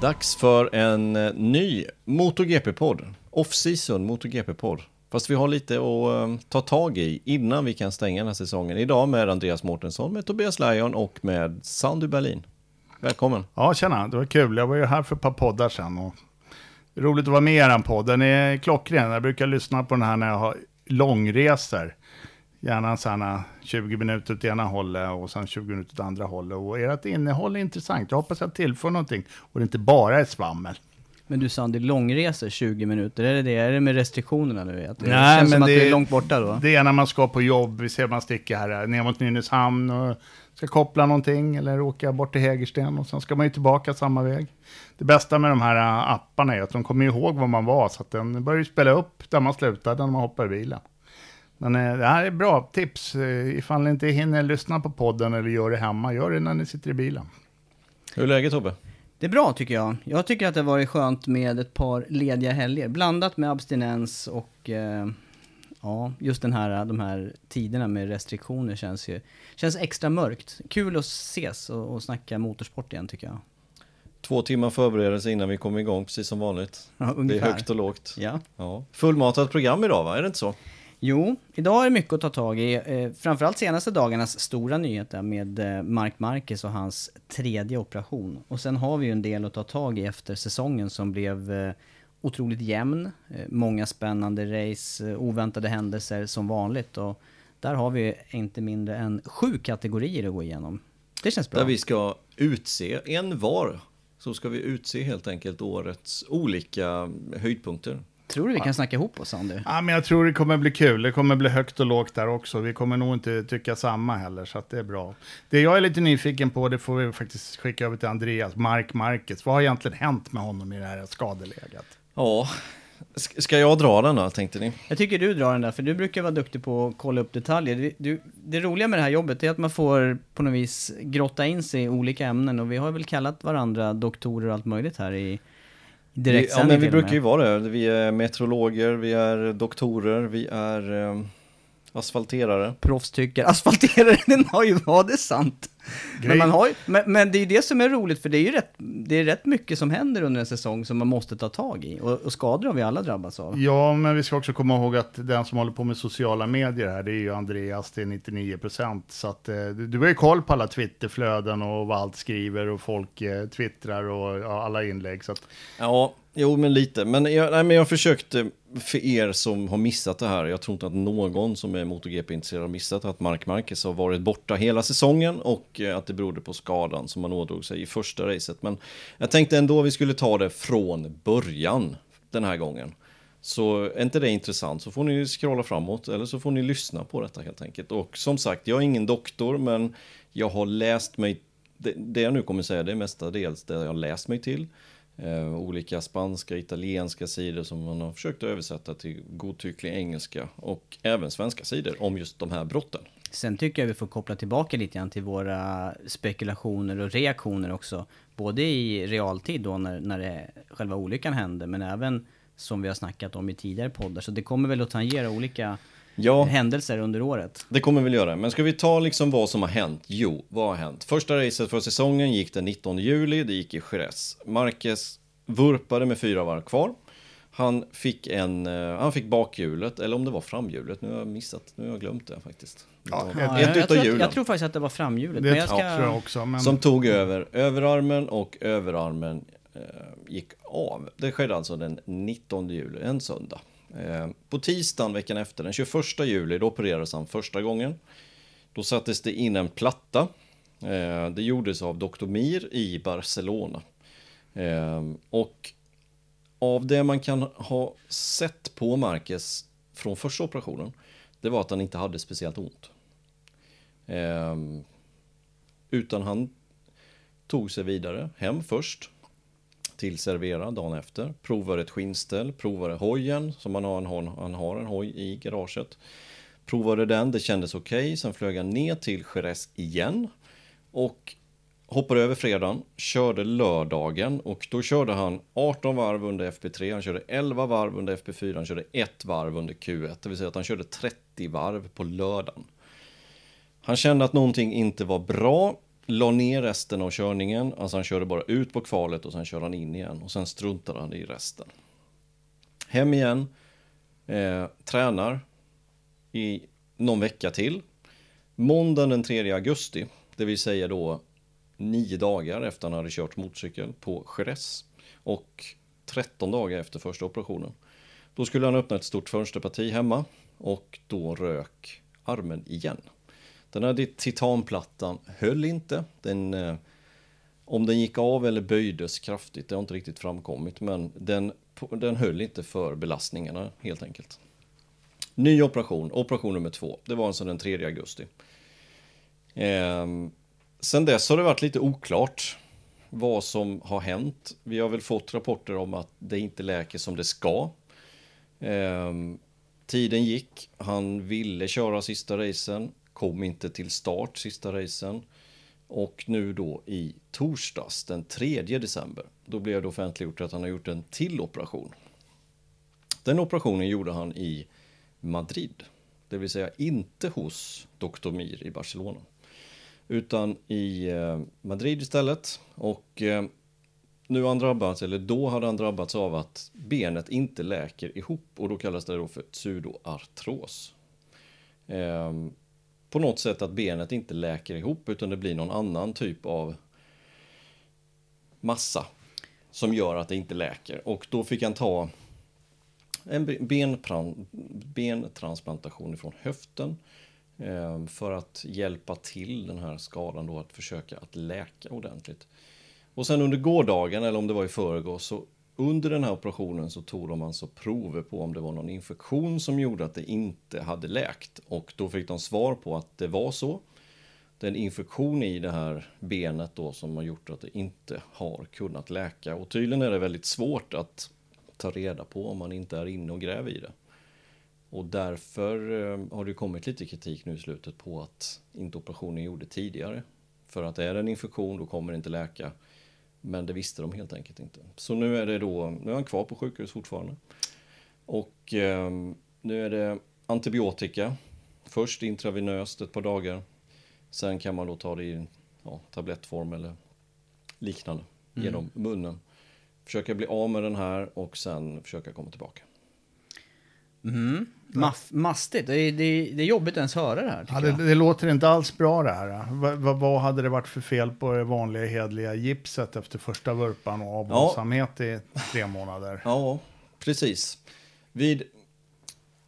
Dags för en eh, ny MotoGP-podd. Off-season MotoGP-podd. Fast vi har lite att eh, ta tag i innan vi kan stänga den här säsongen. Idag med Andreas Mårtensson, med Tobias Lajon och med Sandy Berlin. Välkommen! Ja, tjena. Det var kul. Jag var ju här för ett par poddar sedan. Och roligt att vara med i er podd. Den är klockren. Jag brukar lyssna på den här när jag har långresor. Gärna sådana 20 minuter åt ena hållet och sen 20 minuter åt andra hållet. Och ert innehåll är intressant. Jag hoppas jag tillför någonting och det inte bara är svammel. Men du Sandy, långresor 20 minuter, är det det? Är det med restriktionerna nu? Att det Nej, känns men som att det- är långt borta då? Det är när man ska på jobb. Vi ser man sticker här ner mot Nynäshamn och ska koppla någonting eller åka bort till Hägersten och sen ska man ju tillbaka samma väg. Det bästa med de här apparna är att de kommer ihåg var man var så att den börjar ju spela upp där man slutade när man hoppar i bilen. Men eh, det här är bra tips. Eh, Ifall ni inte hinner lyssna på podden eller gör det hemma, gör det när ni sitter i bilen. Hur är läget Tobbe? Det är bra tycker jag. Jag tycker att det har varit skönt med ett par lediga helger. Blandat med abstinens och eh, ja, just den här, de här tiderna med restriktioner känns ju känns extra mörkt. Kul att ses och, och snacka motorsport igen tycker jag. Två timmar förberedelse innan vi kommer igång, precis som vanligt. Ja, Det är högt och lågt. Ja. Ja. Fullmatat program idag va? Är det inte så? Jo, idag är det mycket att ta tag i. Eh, framförallt senaste dagarnas stora nyheter med eh, Mark Marquez och hans tredje operation. Och sen har vi ju en del att ta tag i efter säsongen som blev eh, otroligt jämn. Eh, många spännande race, eh, oväntade händelser som vanligt. Och där har vi inte mindre än sju kategorier att gå igenom. Det känns bra. Där vi ska utse en var. Så ska vi utse helt enkelt årets olika höjdpunkter. Tror du vi kan snacka ihop oss, Andy? Ja, men jag tror det kommer bli kul. Det kommer bli högt och lågt där också. Vi kommer nog inte tycka samma heller, så att det är bra. Det jag är lite nyfiken på, det får vi faktiskt skicka över till Andreas, Mark Marquez. Vad har egentligen hänt med honom i det här skadeläget? Ja, ska jag dra den då tänkte ni? Jag tycker du drar den där, för du brukar vara duktig på att kolla upp detaljer. Du, du, det roliga med det här jobbet är att man får på något vis grotta in sig i olika ämnen och vi har väl kallat varandra doktorer och allt möjligt här i Direktsändning ja, men vi brukar ju vara det. Vi är meteorologer, vi är doktorer, vi är eh, asfalterare. Proffs tycker, asfalterare, den har ju, ja det är sant. Men, man har ju, men, men det är ju det som är roligt, för det är ju rätt, det är rätt mycket som händer under en säsong som man måste ta tag i. Och, och skador har vi alla drabbats av. Ja, men vi ska också komma ihåg att den som håller på med sociala medier här, det är ju Andreas till 99 procent. Så att eh, du, du har ju koll på alla Twitterflöden och vad allt skriver och folk eh, twittrar och ja, alla inlägg. Så att, Ja, jo men lite. Men jag, nej, men jag försökte, eh, för er som har missat det här, jag tror inte att någon som är MotoGP-intresserad har missat att Mark Marquez har varit borta hela säsongen och eh, att det berodde på skadan som han ådrog sig i första racet. Men jag tänkte ändå vi skulle ta det från början den här gången. Så är inte det intressant så får ni scrolla framåt eller så får ni lyssna på detta helt enkelt. Och som sagt, jag är ingen doktor men jag har läst mig, det, det jag nu kommer säga det är mestadels det jag har läst mig till eh, olika spanska, italienska sidor som man har försökt översätta till godtycklig engelska och även svenska sidor om just de här brotten. Sen tycker jag vi får koppla tillbaka lite grann till våra spekulationer och reaktioner också. Både i realtid då när, när det, själva olyckan hände, men även som vi har snackat om i tidigare poddar. Så det kommer väl att tangera olika Ja, händelser under året. det kommer vi väl göra. Men ska vi ta liksom vad som har hänt? Jo, vad har hänt? Första racet för säsongen gick den 19 juli, det gick i Jerez. Marquez vurpade med fyra varv kvar. Han fick, en, eh, han fick bakhjulet, eller om det var framhjulet, nu har jag missat, nu har jag glömt det faktiskt. Ja, var Ja, ett jag, tror, att- jag tror faktiskt att det var framhjulet. Det men jag ska... tror jag också. Men Som tog över överarmen och överarmen eh, gick av. Det skedde alltså den 19 juli, en söndag. Eh, på tisdagen veckan efter, den 21 juli, då opererades han första gången. Då sattes det in en platta. Eh, det gjordes av Dr. Mir i Barcelona. Eh, och av det man kan ha sett på Marquez från första operationen, det var att han inte hade speciellt ont. Utan han tog sig vidare hem först till Servera dagen efter. Provade ett skinnställ, provade hojen, som han har en, hoj- han har en hoj i garaget. Provade den, det kändes okej. Sen flög han ner till Jerez igen. Och hoppade över fredagen, körde lördagen och då körde han 18 varv under FP3, han körde 11 varv under FP4, han körde ett varv under Q1. Det vill säga att han körde 30 varv på lördagen. Han kände att någonting inte var bra, la ner resten av körningen, alltså han körde bara ut på kvalet och sen körde han in igen och sen struntade han i resten. Hem igen, eh, tränar i någon vecka till. Måndagen den 3 augusti, det vill säga då nio dagar efter han hade kört motorcykel på Jerez och 13 dagar efter första operationen. Då skulle han öppna ett stort fönsterparti hemma och då rök armen igen. Den här titanplattan höll inte. Den, eh, om den gick av eller böjdes kraftigt, det har inte riktigt framkommit, men den, den höll inte för belastningarna helt enkelt. Ny operation, operation nummer två. Det var alltså den 3 augusti. Eh, sen dess har det varit lite oklart vad som har hänt. Vi har väl fått rapporter om att det inte läker som det ska. Eh, tiden gick, han ville köra sista racen, kom inte till start sista racen. Och nu då i torsdags den 3 december, då blev det offentliggjort att han har gjort en till operation. Den operationen gjorde han i Madrid, det vill säga inte hos Dr. Mir i Barcelona. Utan i eh, Madrid istället. Och eh, nu har han drabbats, eller då hade han drabbats av att benet inte läker ihop och då kallas det då för pseudoartros. Ehm, på något sätt att benet inte läker ihop utan det blir någon annan typ av massa som gör att det inte läker. Och då fick han ta en benpran- bentransplantation ifrån höften eh, för att hjälpa till den här skadan då att försöka att läka ordentligt. Och sen under gårdagen, eller om det var i förrgår, så under den här operationen så tog de alltså prover på om det var någon infektion som gjorde att det inte hade läkt. Och då fick de svar på att det var så. Det är en infektion i det här benet då som har gjort att det inte har kunnat läka. Och tydligen är det väldigt svårt att ta reda på om man inte är inne och gräver i det. Och därför eh, har det kommit lite kritik nu i slutet på att inte operationen gjorde tidigare. För att är det en infektion då kommer det inte läka. Men det visste de helt enkelt inte. Så nu är det då, nu är han kvar på sjukhus fortfarande. Och eh, nu är det antibiotika. Först intravenöst ett par dagar. Sen kan man då ta det i ja, tablettform eller liknande genom munnen. Försöka bli av med den här och sen försöka komma tillbaka. Maff, mastigt. Det är, det, är, det är jobbigt att ens höra det här. Ja, det, det låter inte alls bra det här. Va, va, vad hade det varit för fel på det vanliga hedliga gipset efter första vurpan och avhållsamhet i tre månader? Ja, precis. Vid...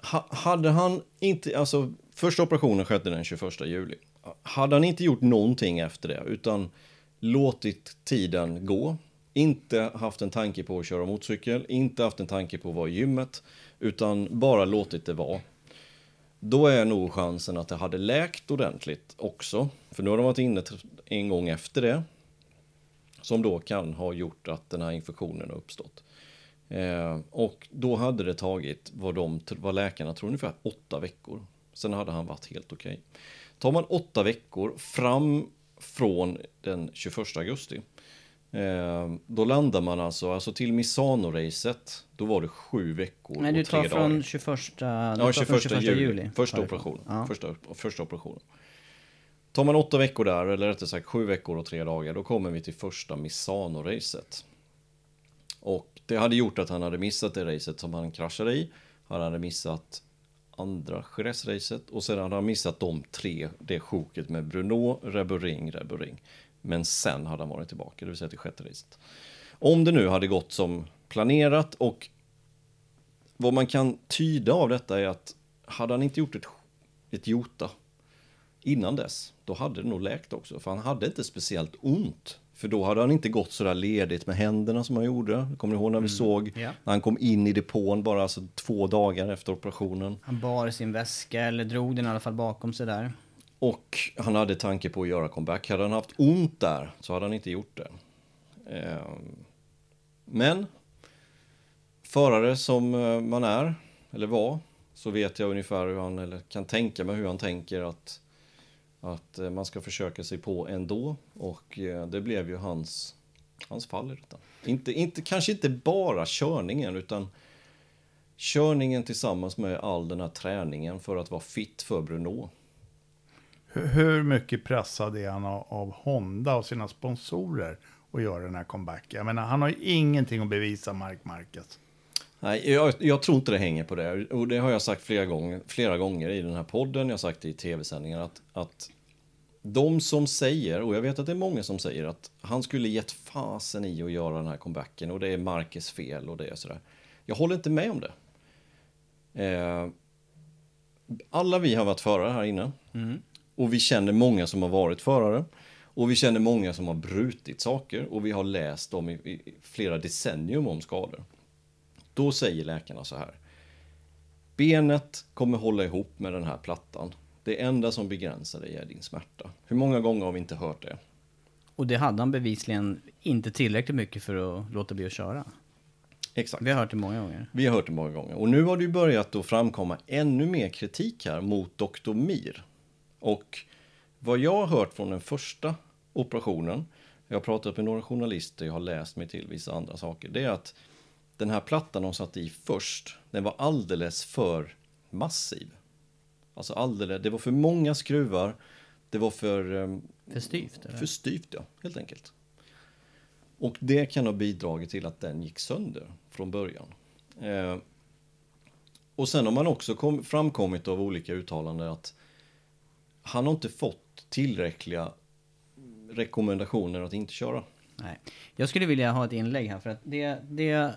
Ha, hade han inte... Alltså, första operationen skedde den 21 juli. Hade han inte gjort någonting efter det, utan låtit tiden gå, inte haft en tanke på att köra motorcykel, inte haft en tanke på att vara i gymmet, utan bara låtit det vara. Då är nog chansen att det hade läkt ordentligt också. För nu har de varit inne en gång efter det. Som då kan ha gjort att den här infektionen har uppstått. Eh, och då hade det tagit vad, de, vad läkarna tror ungefär åtta veckor. Sen hade han varit helt okej. Okay. Tar man åtta veckor fram från den 21 augusti. Eh, då landar man alltså, alltså till Misano-racet, då var det sju veckor Nej, du tar från 21, du ja, 21, från 21 juli. juli. Första operationen. Ja. Första, första operationen. Tar man åtta veckor där, eller rättare sagt sju veckor och tre dagar, då kommer vi till första Misano-racet. Och det hade gjort att han hade missat det racet som han kraschade i. Han hade missat andra Jerez-racet och sen hade han missat de tre, det sjoket med Bruno, Rebering, Rebering. Men sen hade han varit tillbaka, det vill säga till sjätte racet. Om det nu hade gått som planerat och vad man kan tyda av detta är att hade han inte gjort ett, ett Jota innan dess, då hade det nog läkt också. För han hade inte speciellt ont. För då hade han inte gått så där ledigt med händerna som han gjorde. Kommer ni ihåg när vi mm. såg yeah. när han kom in i depån bara alltså två dagar efter operationen? Han bar sin väska eller drog den i alla fall bakom sig där. Och han hade tanke på att göra comeback. Hade han haft ont där så hade han inte gjort det. Ehm, men förare som eh, man är, eller var, så vet jag ungefär hur han, eller kan tänka mig hur han tänker att att eh, man ska försöka sig på ändå och eh, det blev ju hans, hans fall i detta. Inte, inte, kanske inte bara körningen utan körningen tillsammans med all den här träningen för att vara fit för Bruno. Hur mycket pressad är han av Honda och sina sponsorer att göra den här comebacken? Jag menar, han har ju ingenting att bevisa, Mark Marquez. Nej, jag, jag, tror inte det hänger på det. Och det har jag sagt flera gånger, flera gånger i den här podden. Jag har sagt det i tv-sändningar att, att de som säger, och jag vet att det är många som säger att han skulle gett fasen i att göra den här comebacken och det är Marcus fel och det är sådär. Jag håller inte med om det. Eh, alla vi har varit förare här inne. Mm. Och vi känner många som har varit förare. Och vi känner många som har brutit saker och vi har läst om i, i flera decennium om skador. Då säger läkarna så här. Benet kommer hålla ihop med den här plattan. Det enda som begränsar dig är din smärta. Hur många gånger har vi inte hört det? Och det hade han bevisligen inte tillräckligt mycket för att låta bli att köra. Exakt. Vi har hört det många gånger. Vi har hört det många gånger. Och nu har det ju börjat att framkomma ännu mer kritik här mot Dr. Mir. Och vad jag har hört från den första operationen, jag har pratat med några journalister, jag har läst mig till vissa andra saker, det är att den här plattan de satte i först, den var alldeles för massiv. Alltså alldeles, det var för många skruvar, det var för... Um, för styvt? Eller? För styvt, ja, helt enkelt. Och det kan ha bidragit till att den gick sönder från början. Eh, och sen har man också kom, framkommit av olika uttalanden att han har inte fått tillräckliga rekommendationer att inte köra. Nej. Jag skulle vilja ha ett inlägg här för att det, det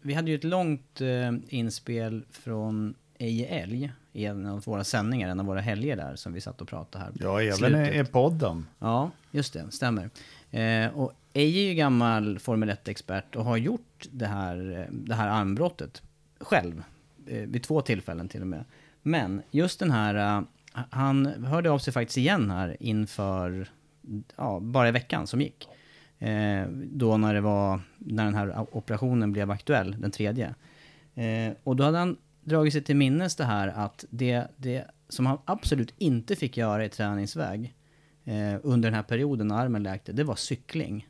vi hade ju ett långt eh, inspel från Eje Älg i en av våra sändningar, en av våra helger där som vi satt och pratade här. Ja, även i podden. Ja, just det, stämmer. Eh, och Eje är ju gammal Formel 1-expert och har gjort det här, eh, det här armbrottet själv. Eh, vid två tillfällen till och med. Men just den här, uh, han hörde av sig faktiskt igen här inför, ja, bara i veckan som gick. Eh, då när det var, när den här operationen blev aktuell, den tredje. Eh, och då hade han dragit sig till minnes det här att det, det som han absolut inte fick göra i träningsväg eh, under den här perioden när armen läkte, det var cykling.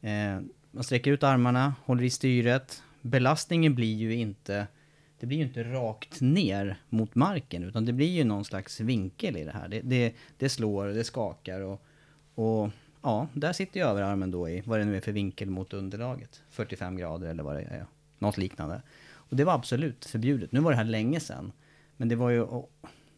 Eh, man sträcker ut armarna, håller i styret. Belastningen blir ju inte, det blir ju inte rakt ner mot marken, utan det blir ju någon slags vinkel i det här. Det, det, det slår, det skakar och, och ja, där sitter ju överarmen då i vad det nu är för vinkel mot underlaget. 45 grader eller vad det är, något liknande. Och det var absolut förbjudet. Nu var det här länge sedan. Men det var ju...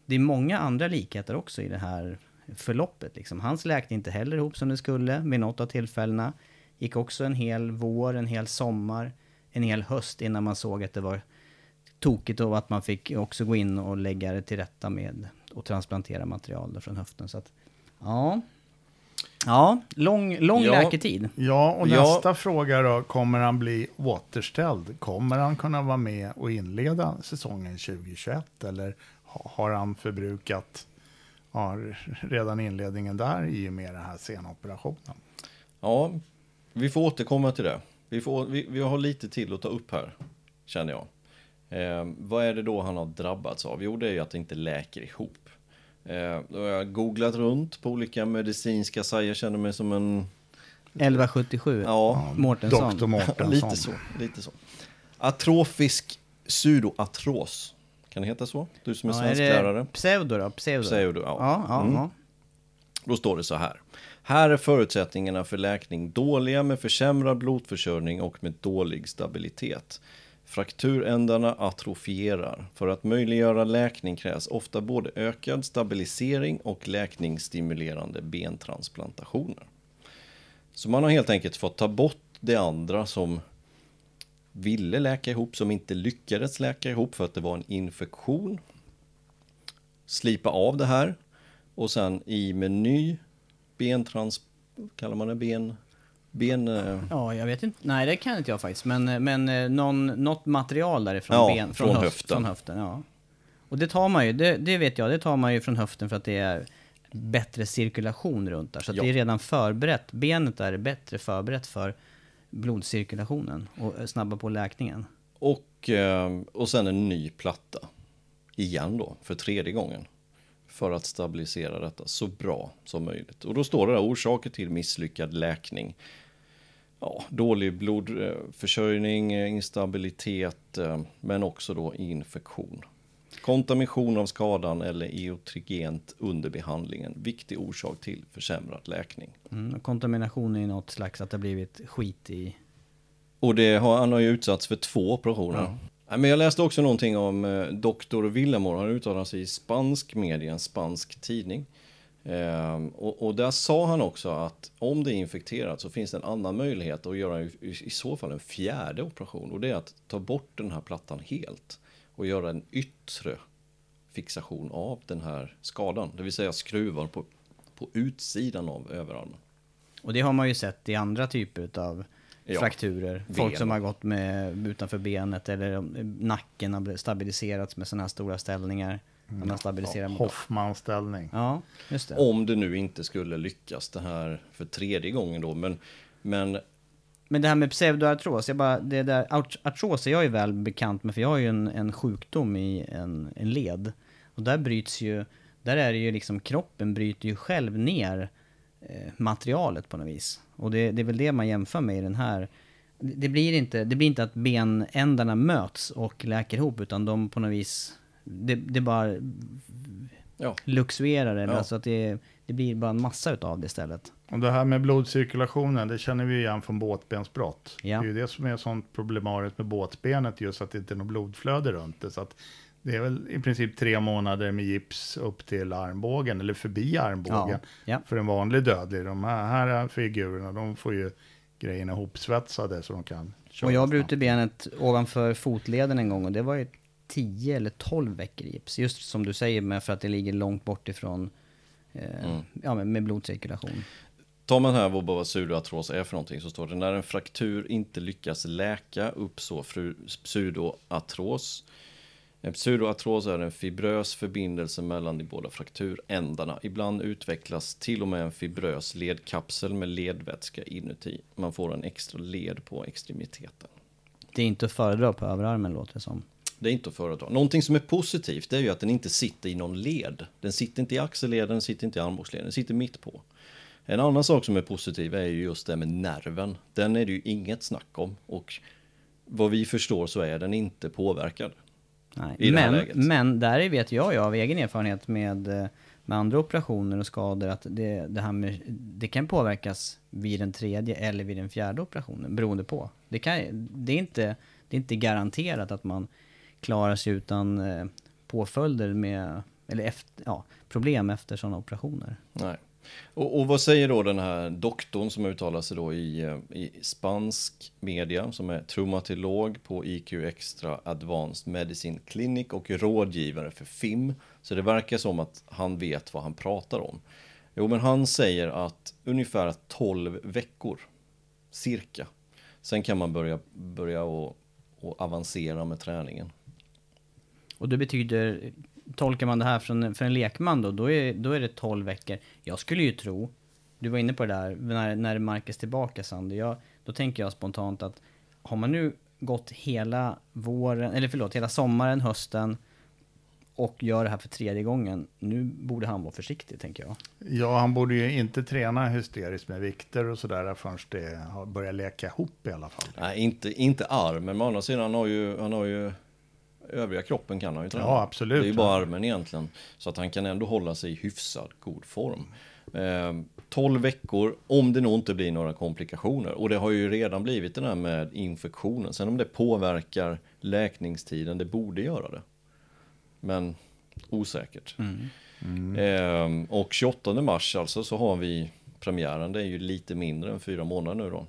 Det är många andra likheter också i det här förloppet. Liksom. Hans läkte inte heller ihop som det skulle vid något av tillfällena. Gick också en hel vår, en hel sommar, en hel höst innan man såg att det var tokigt och att man fick också gå in och lägga det till rätta med och transplantera material från höften. Så att, ja, Ja, lång, lång ja. läketid. Ja, och nästa ja. fråga då, kommer han bli återställd? Kommer han kunna vara med och inleda säsongen 2021? Eller har han förbrukat ja, redan inledningen där i och med den här sena operationen? Ja, vi får återkomma till det. Vi, får, vi, vi har lite till att ta upp här, känner jag. Eh, vad är det då han har drabbats av? Jo, det är ju att det inte läker ihop. Eh, då har jag googlat runt på olika medicinska sajter, känner mig som en... 1177, Ja, Mårtensson. Doktor Mårtensson. lite så. Lite så. Atrofisk pseudoartros. Kan det heta så? Du som är Ja, är svensklärare. pseudo då? Pseudo? Pseudo, ja. Ja, ja, Mm. ja. Då står det så här. Här är förutsättningarna för läkning dåliga med försämrad blodförsörjning och med dålig stabilitet. Frakturändarna atrofierar. För att möjliggöra läkning krävs ofta både ökad stabilisering och läkningsstimulerande bentransplantationer. Så man har helt enkelt fått ta bort det andra som ville läka ihop, som inte lyckades läka ihop för att det var en infektion. Slipa av det här och sen i med ny bentrans... Kallar man det ben... Ben... eh, Ja, jag vet inte. Nej, det kan inte jag faktiskt. Men, men eh, någon, något material därifrån. Ja, ben, från höft- höften. Från höften, ja. Och det tar man ju, det, det vet jag, det tar man ju från höften för att det är bättre cirkulation runt där. Så Ja. det är redan förberett. Benet är bättre förberett för blodcirkulationen och eh, snabba på läkningen. Och, eh, och sen en ny platta. Igen då, för tredje gången. För att stabilisera detta så bra som möjligt. Och då står det där orsaker till misslyckad läkning. Ja, dålig blodförsörjning, eh, instabilitet, eh, men också då infektion. Kontamination av skadan eller eotrigent under behandlingen. Viktig orsak till försämrad läkning. Mm. Kontamination är ju något slags att det har blivit skit i... Och det har, han har ju utsatts för två operationer. Nej, Men jag läste också någonting om eh, Dr. Villamor, han uttalade sig i spansk media, en spansk tidning. Ehm, och, och där sa han också att om det är infekterat så finns det en annan möjlighet att göra i, i så fall en fjärde operation. Och det är att ta bort den här plattan helt och göra en yttre fixation av den här skadan. Det vill säga skruvar på, på utsidan av överarmen. Och det har man ju sett i andra typer av Ja. frakturer. Folk Ben. som har gått med utanför benet eller om nacken har stabiliserats med sådana här stora ställningar. Mm. Man stabiliserar mot... Hoffman-ställning. Ja, just det. Om det nu inte skulle lyckas det här för tredje gången då. Men, men Men det här med pseudoartros, jag bara, det där, art- artros är jag ju väl bekant med för jag har ju en, en sjukdom i en, en led. Och där bryts ju, där är det ju liksom kroppen bryter ju själv ner eh, materialet på något vis. Och det, det är väl det man jämför med i den här. Det, det, blir inte, det blir inte att benändarna möts och läker ihop utan de på något vis, det, det bara ja, luxuerar eller Ja. alltså att det, det blir bara en massa utav det istället. Och det här med blodcirkulationen, det känner vi igen från båtbensbrott. Ja. Det är ju det som är sånt problematiskt med båtbenet, just att det inte är något blodflöde runt det. Så att det är väl i princip tre månader med gips upp till armbågen, eller förbi armbågen, Ja, ja. för en vanlig dödlig. De här, här figurerna, de får ju grejerna ihopsvetsade så de kan köra Och jag brutit benet ovanför fotleden en gång och det var ju 10 eller 12 veckor gips. Just som du säger med för att det ligger långt bort ifrån eh, ja, med, blodcirkulation. Tar man här vad bara pseudoartros är för någonting så står det när en fraktur inte lyckas läka uppsår fru- pseudoartros. Pseudoartros är en fibrös förbindelse mellan de båda frakturändarna. Ibland utvecklas till och med en fibrös ledkapsel med ledvätska inuti. Man får en extra led på extremiteten. Det är inte att föredra på överarmen låter det som. Det är inte att föredra. Någonting som är positivt är ju att den inte sitter i någon led. Den sitter inte i axelleden, den sitter inte i armbågsleden, den sitter mitt på. En annan sak som är positiv är ju just det med nerven. Den är det ju inget snack om och vad vi förstår så är den inte påverkad. Nej. I det här Men, läget. men där vet jag ju av egen erfarenhet med, eh, med andra operationer och skador att det, det här med, det kan påverkas vid den tredje eller vid den fjärde operationen beroende på. Det, kan, det, är, inte, det är inte garanterat att man klarar sig utan eh, påföljder med, eller efter, ja, problem efter sådana operationer. Nej. Och, och vad säger då den här doktorn som uttalar sig då i, eh, i spansk media som är traumatolog på IQ Extra Advanced Medicine Clinic och rådgivare för FIM. Så det verkar som att han vet vad han pratar om. Jo, men han säger att ungefär 12 veckor, cirka. Sen kan man börja, börja och, och avancera med träningen. Och det betyder, tolkar man det här från, för en lekman då, då är, då är det 12 veckor. Jag skulle ju tro, du var inne på det där, när, när är Marcus tillbaka Sander? Jag, då tänker jag spontant att har man nu gått hela våren, eller förlåt, hela sommaren, hösten och gör det här för tredje gången, nu borde han vara försiktig tänker jag. Ja, han borde ju inte träna hysteriskt med vikter och sådär förrän det har börjat leka ihop i alla fall. Nej, inte, inte armen, men å andra sidan han har ju, han har ju övriga kroppen kan han ju träna. Ja, absolut. Det är ju bara armen egentligen. Så att han kan ändå hålla sig i hyfsad god form. Eh, 12 veckor, om det nog inte blir några komplikationer. Och det har ju redan blivit det där med infektionen. Sen om det påverkar läkningstiden, det borde göra det. Men osäkert. Eh, och 28 mars alltså så har vi premiären. Det är ju lite mindre än fyra månader nu då.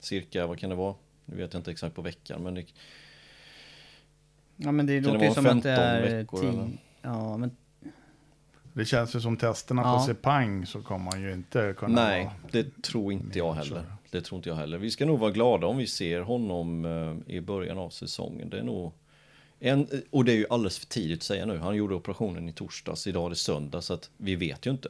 Cirka, vad kan det vara? Nu vet jag inte exakt på veckan, men det, Ja men det Kan det låter ju vara som att det 15 är... veckor, tid- eller? Ja men Det känns ju som testerna Ja. på Sepang så kommer man ju inte kunna Nej, vara... det tror inte jag heller. Det tror inte jag heller. Vi ska nog vara glada om vi ser honom eh, i början av säsongen. Det är nog... En, och det är ju alldeles för tidigt att säga nu. Han gjorde operationen i torsdags, idag är det söndag, så att vi vet ju inte.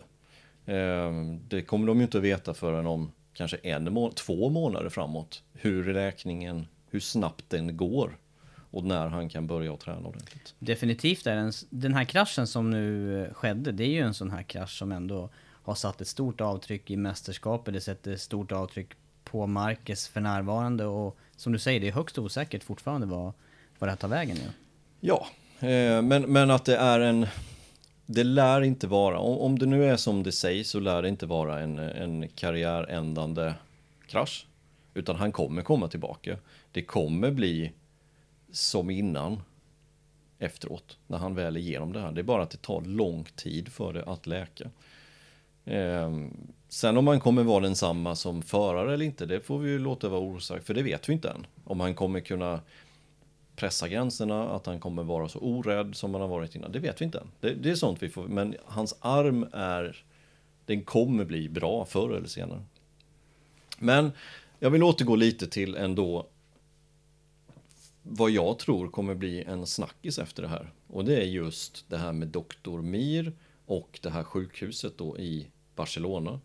Eh, det kommer de ju inte att veta förrän om kanske en må två månader framåt. Hur räkningen, hur snabbt den går. Och när han kan börja att träna ordentligt. definitivt är den, den här kraschen som nu eh, skedde, det är ju en sån här krasch som ändå har satt ett stort avtryck i mästerskapet. Det sätter stort avtryck på Marcus för närvarande och som du säger, det är högst osäkert fortfarande vad, vad det här tar vägen nu. Ja, eh, men, men att det är en... Det lär inte vara, om, om det nu är som det sägs så lär det inte vara en, en karriärändande krasch. Utan han kommer komma tillbaka. Det kommer bli som innan efteråt, när han väl är igenom det här. Det är bara att det tar lång tid för det att läka. Eh, sen om han kommer vara densamma som förare eller inte, det får vi ju låta vara osagt, för det vet vi inte än. Om han kommer kunna pressa gränserna, att han kommer vara så orädd som han har varit innan. Det vet vi inte än. Det, det är sånt vi får, men hans arm är, den kommer bli bra förr eller senare. Men jag vill återgå lite till ändå vad jag tror kommer bli en snackis efter det här. Och det är just det här med Dr. Mir och det här sjukhuset då i Barcelona.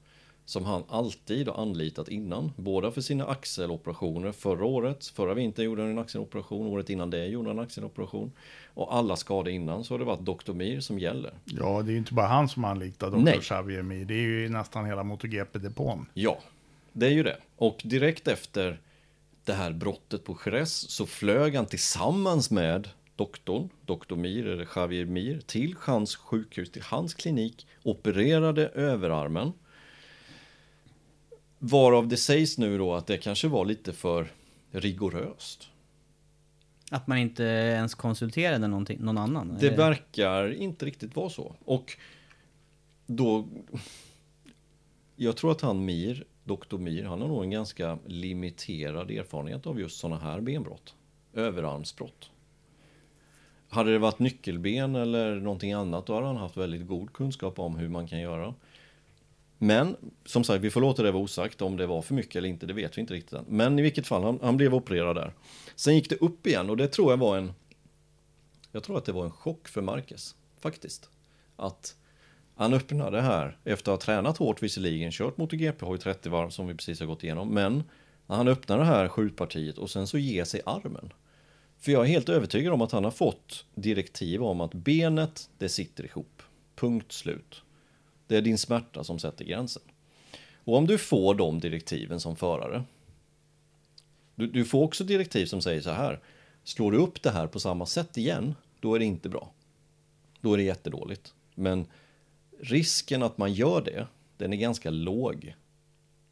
Som han alltid har anlitat innan. Båda för sina axeloperationer förra året. Förra vintern gjorde han en axeloperation. Året innan det gjorde han en axeloperation. Och alla skador innan så har det varit Dr. Mir som gäller. Ja, det är ju inte bara han som anlitar Dr. Nej. Xavier Mir. Det är ju nästan hela MotoGP-depån. Ja, det är ju det. Och direkt efter det här brottet på Jerez så flög han tillsammans med doktorn, Dr. Mir, eller Javier Mir, till hans sjukhus, till hans klinik, opererade överarmen. Varav det sägs nu då att det kanske var lite för rigoröst. Att man inte ens konsulterade någon annan? Det verkar inte riktigt vara så. Och då... Jag tror att han Mir, doktor Mir, han har nog en ganska limiterad erfarenhet av just sådana här benbrott. Överarmsbrott. Hade det varit nyckelben eller någonting annat då hade han haft väldigt god kunskap om hur man kan göra. Men som sagt, vi får låta det vara osagt om det var för mycket eller inte, det vet vi inte riktigt än. Men i vilket fall, han, han blev opererad där. Sen gick det upp igen och det tror jag var en jag tror att det var en chock för Marcus, faktiskt. Att han öppnade här efter att ha tränat hårt visserligen, kört MotoGP, har ju 30 varv som vi precis har gått igenom, men han öppnar det här skjutpartiet och sen så ger sig armen. För jag är helt övertygad om att han har fått direktiv om att benet, det sitter ihop. Punkt slut. Det är din smärta som sätter gränsen. Och om du får de direktiven som förare, du, du får också direktiv som säger så här, slår du upp det här på samma sätt igen, då är det inte bra. Då är det jättedåligt. Men risken att man gör det, den är ganska låg.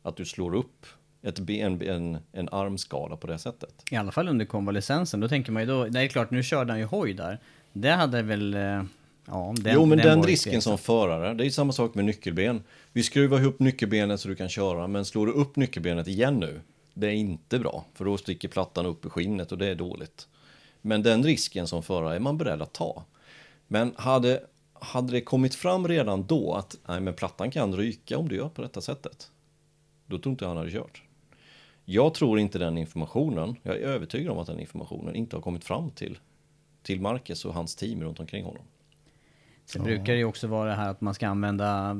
Att du slår upp ett ben, en, en armskada på det sättet. I alla fall under konvalescensen, då tänker man ju då, det är klart nu körde han ju hoj där. Det hade väl, eh, ja den, jo, men den, ju risken som förare, det är samma sak med nyckelben. Vi skruvar ihop nyckelbenet så du kan köra, men slår du upp nyckelbenet igen nu, det är inte bra. För då sticker plattan upp i skinnet och det är dåligt. Men den risken som förare är man beredd att ta. Men hade, hade det kommit fram redan då att nej, men plattan kan ryka om du gör på detta sättet, då tror inte jag han hade kört. Jag tror inte den informationen, jag är övertygad om att den informationen inte har kommit fram till, till Marcus och hans team runt omkring honom. Sen brukar det ju också vara det här att man ska använda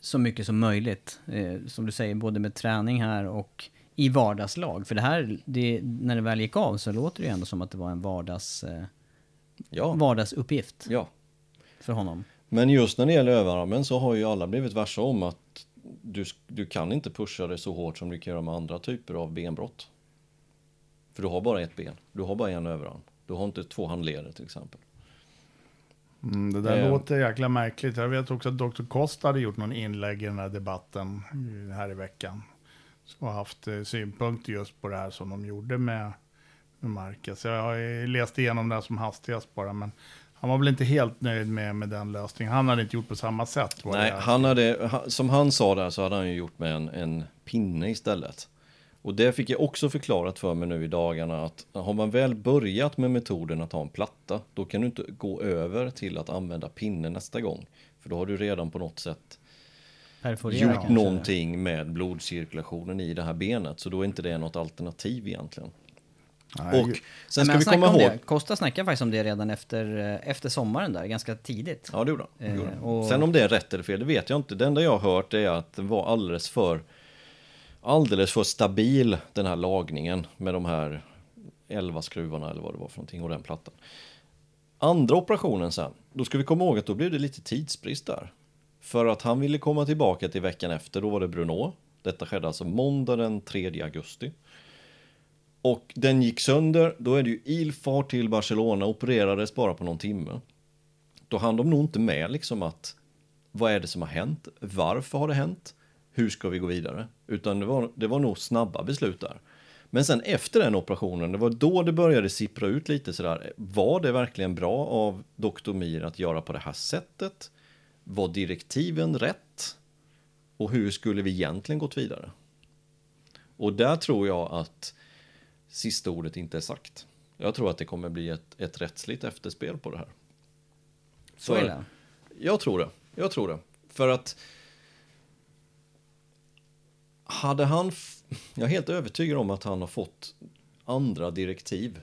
så mycket som möjligt. Eh, som du säger, både med träning här och i vardagslag. För det här, det, när det väl gick av så låter det ju ändå som att det var en vardags, eh, Ja, vardagsuppgift ja. För honom. Men just när det gäller överarmen så har ju alla blivit varse om att du, du kan inte pusha det så hårt som du kan göra med andra typer av benbrott. För du har bara ett ben, du har bara en överarm. Du har inte två handleder till exempel. Mm, det där Eh. låter jäkla märkligt. Jag vet också att Dr. Costa hade gjort någon inlägg i den här debatten eh, här i veckan. Som har haft eh, synpunkter just på det här som de gjorde med, med Marcus. Jag har läst igenom det här som hastigast bara, men han var väl inte helt nöjd med, med den lösningen. Han hade inte gjort på samma sätt. Nej, han hade, som han sa där så hade han ju gjort med en, en pinne istället. Och det fick jag också förklarat för mig nu i dagarna att har man väl börjat med metoden att ha en platta, då kan du inte gå över till att använda pinne nästa gång. För då har du redan på något sätt Perforera gjort kanske. någonting med blodcirkulationen i det här benet. Så då är inte det något alternativ egentligen. Nej, Och sen ska vi komma om ihåg... Det. Costa snackade faktiskt om det redan efter, eh, efter sommaren där, ganska tidigt. Ja, det gjorde han. Det Eh, gjorde han. och- Sen om det är rätt eller fel, det vet jag inte. Det enda jag har hört är att den var alldeles för alldeles för stabil, den här lagningen med de här 11 skruvarna eller vad det var för någonting och den plattan. Andra operationen sen, då ska vi komma ihåg att då blev det lite tidsbrist där. För att han ville komma tillbaka till veckan efter, då var det Bruno. Detta skedde alltså måndag den 3 augusti. Och den gick sönder, då är det ju ilfart till Barcelona, opererades bara på någon timme. Då hann de nog inte med liksom att vad är det som har hänt? Varför har det hänt? Hur ska vi gå vidare? Utan det var, det var nog snabba beslut där. Men sen efter den operationen, det var då det började sippra ut lite sådär. Var det verkligen bra av doktor Mir att göra på det här sättet? Var direktiven rätt? Och hur skulle vi egentligen gått vidare? Och där tror jag att sista ordet inte är sagt. Jag tror att det kommer bli ett, ett rättsligt efterspel på det här. Så är det. jag tror det. Jag tror det. För att hade han... Jag är helt övertygad om att han har fått andra direktiv.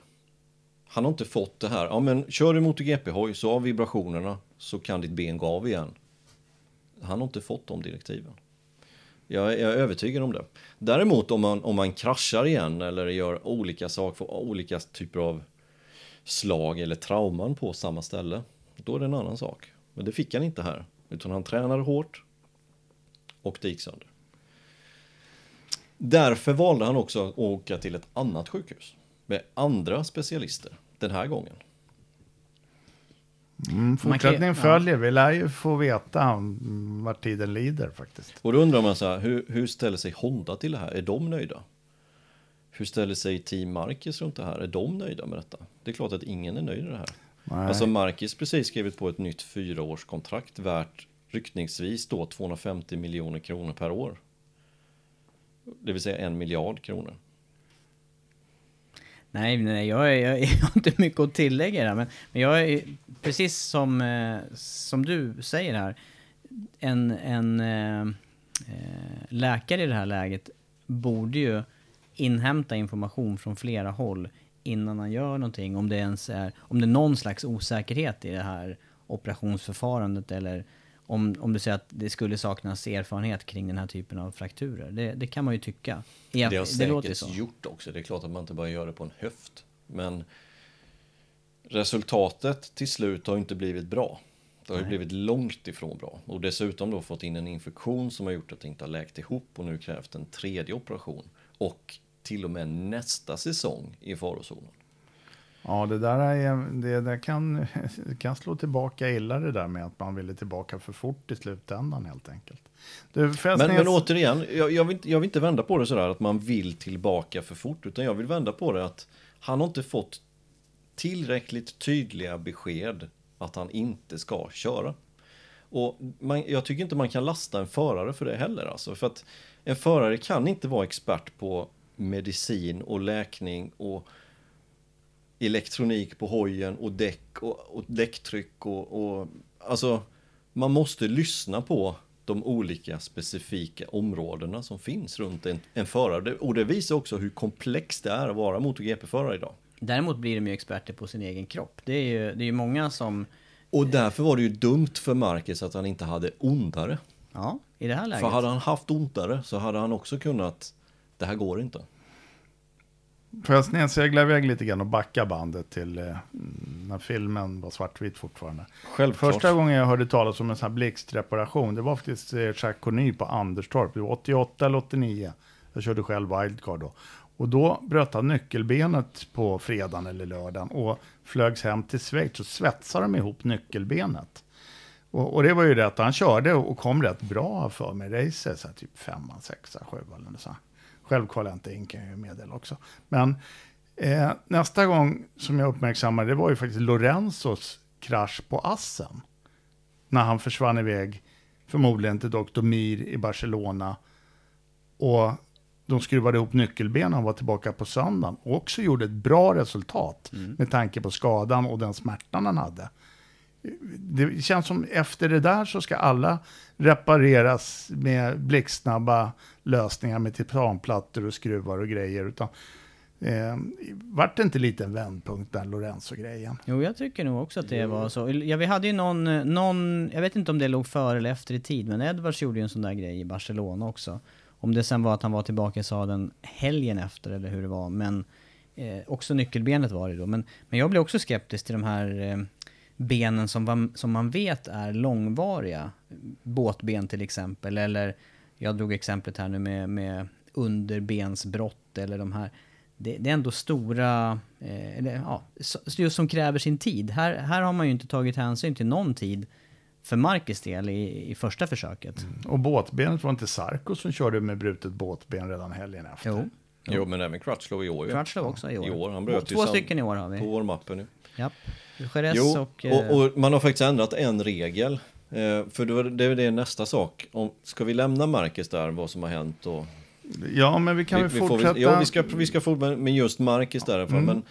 Han har inte fått det här. Ja, men kör du MotoGP-hoj så av vibrationerna så kan ditt ben gå av igen. Han har inte fått de direktiven. Jag är, jag är övertygad om det. Däremot om man, om man kraschar igen eller gör olika saker, får olika typer av slag eller trauman på samma ställe. Då är det en annan sak. Men det fick han inte här. Utan han tränade hårt och det gick sönder. Därför valde han också att åka till ett annat sjukhus. Med andra specialister den här gången. Mm, Man kan ju- fortsättningen ja. följer. Vi lär ju få veta vart tiden lider faktiskt. Och då undrar man så här, hur, hur ställer sig Honda till det här? Är de nöjda? Hur ställer sig Team Marcus runt det här? Är de nöjda med detta? Det är klart att ingen är nöjd med det här. Nej. Alltså Marcus precis skrivit på ett nytt fyraårskontrakt värt ryktningsvis då 250 miljoner kronor per år. Det vill säga en miljard kronor. Nej, nej jag, är, jag, jag har inte mycket att tillägga där, men, men jag är precis som, eh, som du säger här, en, en eh, eh, läkare i det här läget borde ju inhämta information från flera håll innan han gör någonting, om det ens är, om det är någon slags osäkerhet i det här operationsförfarandet eller om, om du säger att det skulle saknas erfarenhet kring den här typen av frakturer. Det, det kan man ju tycka. Ja, Det har säkert så. gjort också. Det är klart att man inte bara gör det på en höft. Men resultatet till slut har inte blivit bra. Det har ju blivit långt ifrån bra. Och dessutom då fått in en infektion som har gjort att det inte har läkt ihop och nu krävt en tredje operation. Och till och med nästa säsong i farozonen. Ja, det där, är, det där kan, det kan slå tillbaka illa det där med att man ville tillbaka för fort i slutändan helt enkelt. Du, Men, jag- men återigen, jag, jag, vill, inte- jag vill inte vända på det sådär att man vill tillbaka för fort. Utan jag vill vända på det att han har inte fått tillräckligt tydliga besked att han inte ska köra. Och man, jag tycker inte man kan lasta en förare för det heller. Alltså, för att en förare kan inte vara expert på medicin och läkning och elektronik på hojen och däck och, och däcktryck och, och alltså man måste lyssna på de olika specifika områdena som finns runt en, en förare. Och det visar också hur komplext det är att vara MotoGP-förare idag. Däremot blir de ju experter på sin egen kropp. Det är ju, det är ju många som... Och därför var det ju dumt för Marcus att han inte hade ondare. Ja, i det här läget. För hade han haft ontare så hade han också kunnat, det här går inte. Får jag snedsegla iväg lite grann och backa bandet till eh, när filmen var svartvit fortfarande. Självklart. Första gången jag hörde talas om en sån här blixtreparation, det var faktiskt eh, Jacques Conny på Anderstorp. Det var 88 eller 89. Jag körde själv wildcard då. Och då bröt han nyckelbenet på fredagen eller lördagen och flögs hem till Schweiz och svetsade de ihop nyckelbenet. Och, och det var ju rätt, han körde och kom rätt bra för mig. Racer, så här, typ femma, sexa, sjua eller något sånt. Själv kvalade jag inte in kan jag ju meddela också. Men eh, nästa gång som jag uppmärksammade det var ju faktiskt Lorenzos krasch på Assen. När han försvann iväg, förmodligen till Dr. Mir i Barcelona. Och de skruvade ihop nyckelbenen och var tillbaka på söndagen. Och också gjorde ett bra resultat med tanke på skadan och den smärtan han hade. Det känns som efter det där så ska alla repareras med blixtsnabba lösningar med titanplattor och skruvar och grejer. Utan, eh, vart det inte lite en vändpunkt där, Lorenzo-grejen? Jo, jag tycker nog också att det var så. Ja, vi hade ju någon, någon, jag vet inte om det låg före eller efter i tid, men Edwards gjorde ju en sån där grej i Barcelona också. Om det sen var att han var tillbaka i sadeln helgen efter eller hur det var, men eh, också nyckelbenet var det då. Men, men jag blev också skeptisk till de här eh, benen som, var, som man vet är långvariga. Båtben till exempel, eller jag drog exemplet här nu med, med underbensbrott eller de här. Det, det är ändå stora, eh, eller ja, just som kräver sin tid. Här, här har man ju inte tagit hänsyn till någon tid för Marcus del i, i första försöket. Och båtbenet var inte Sarko som körde med brutet båtben redan helgen efter? Jo, Jo, men även Crutchlow i år ju. Crutchlow också i år. I år, han bröt Två stycken i år har vi. På warm-upen nu. Ja. Jerez Jo, och... eh, och, och man har faktiskt ändrat en regel. Eh, för det, är det nästa sak. Om, ska vi lämna Marcus där, vad som har hänt och... Ja, men vi kan väl får- fortsätta. ja, vi ska, vi ska fortsätta med just Marcus därifrån. Mm. Men,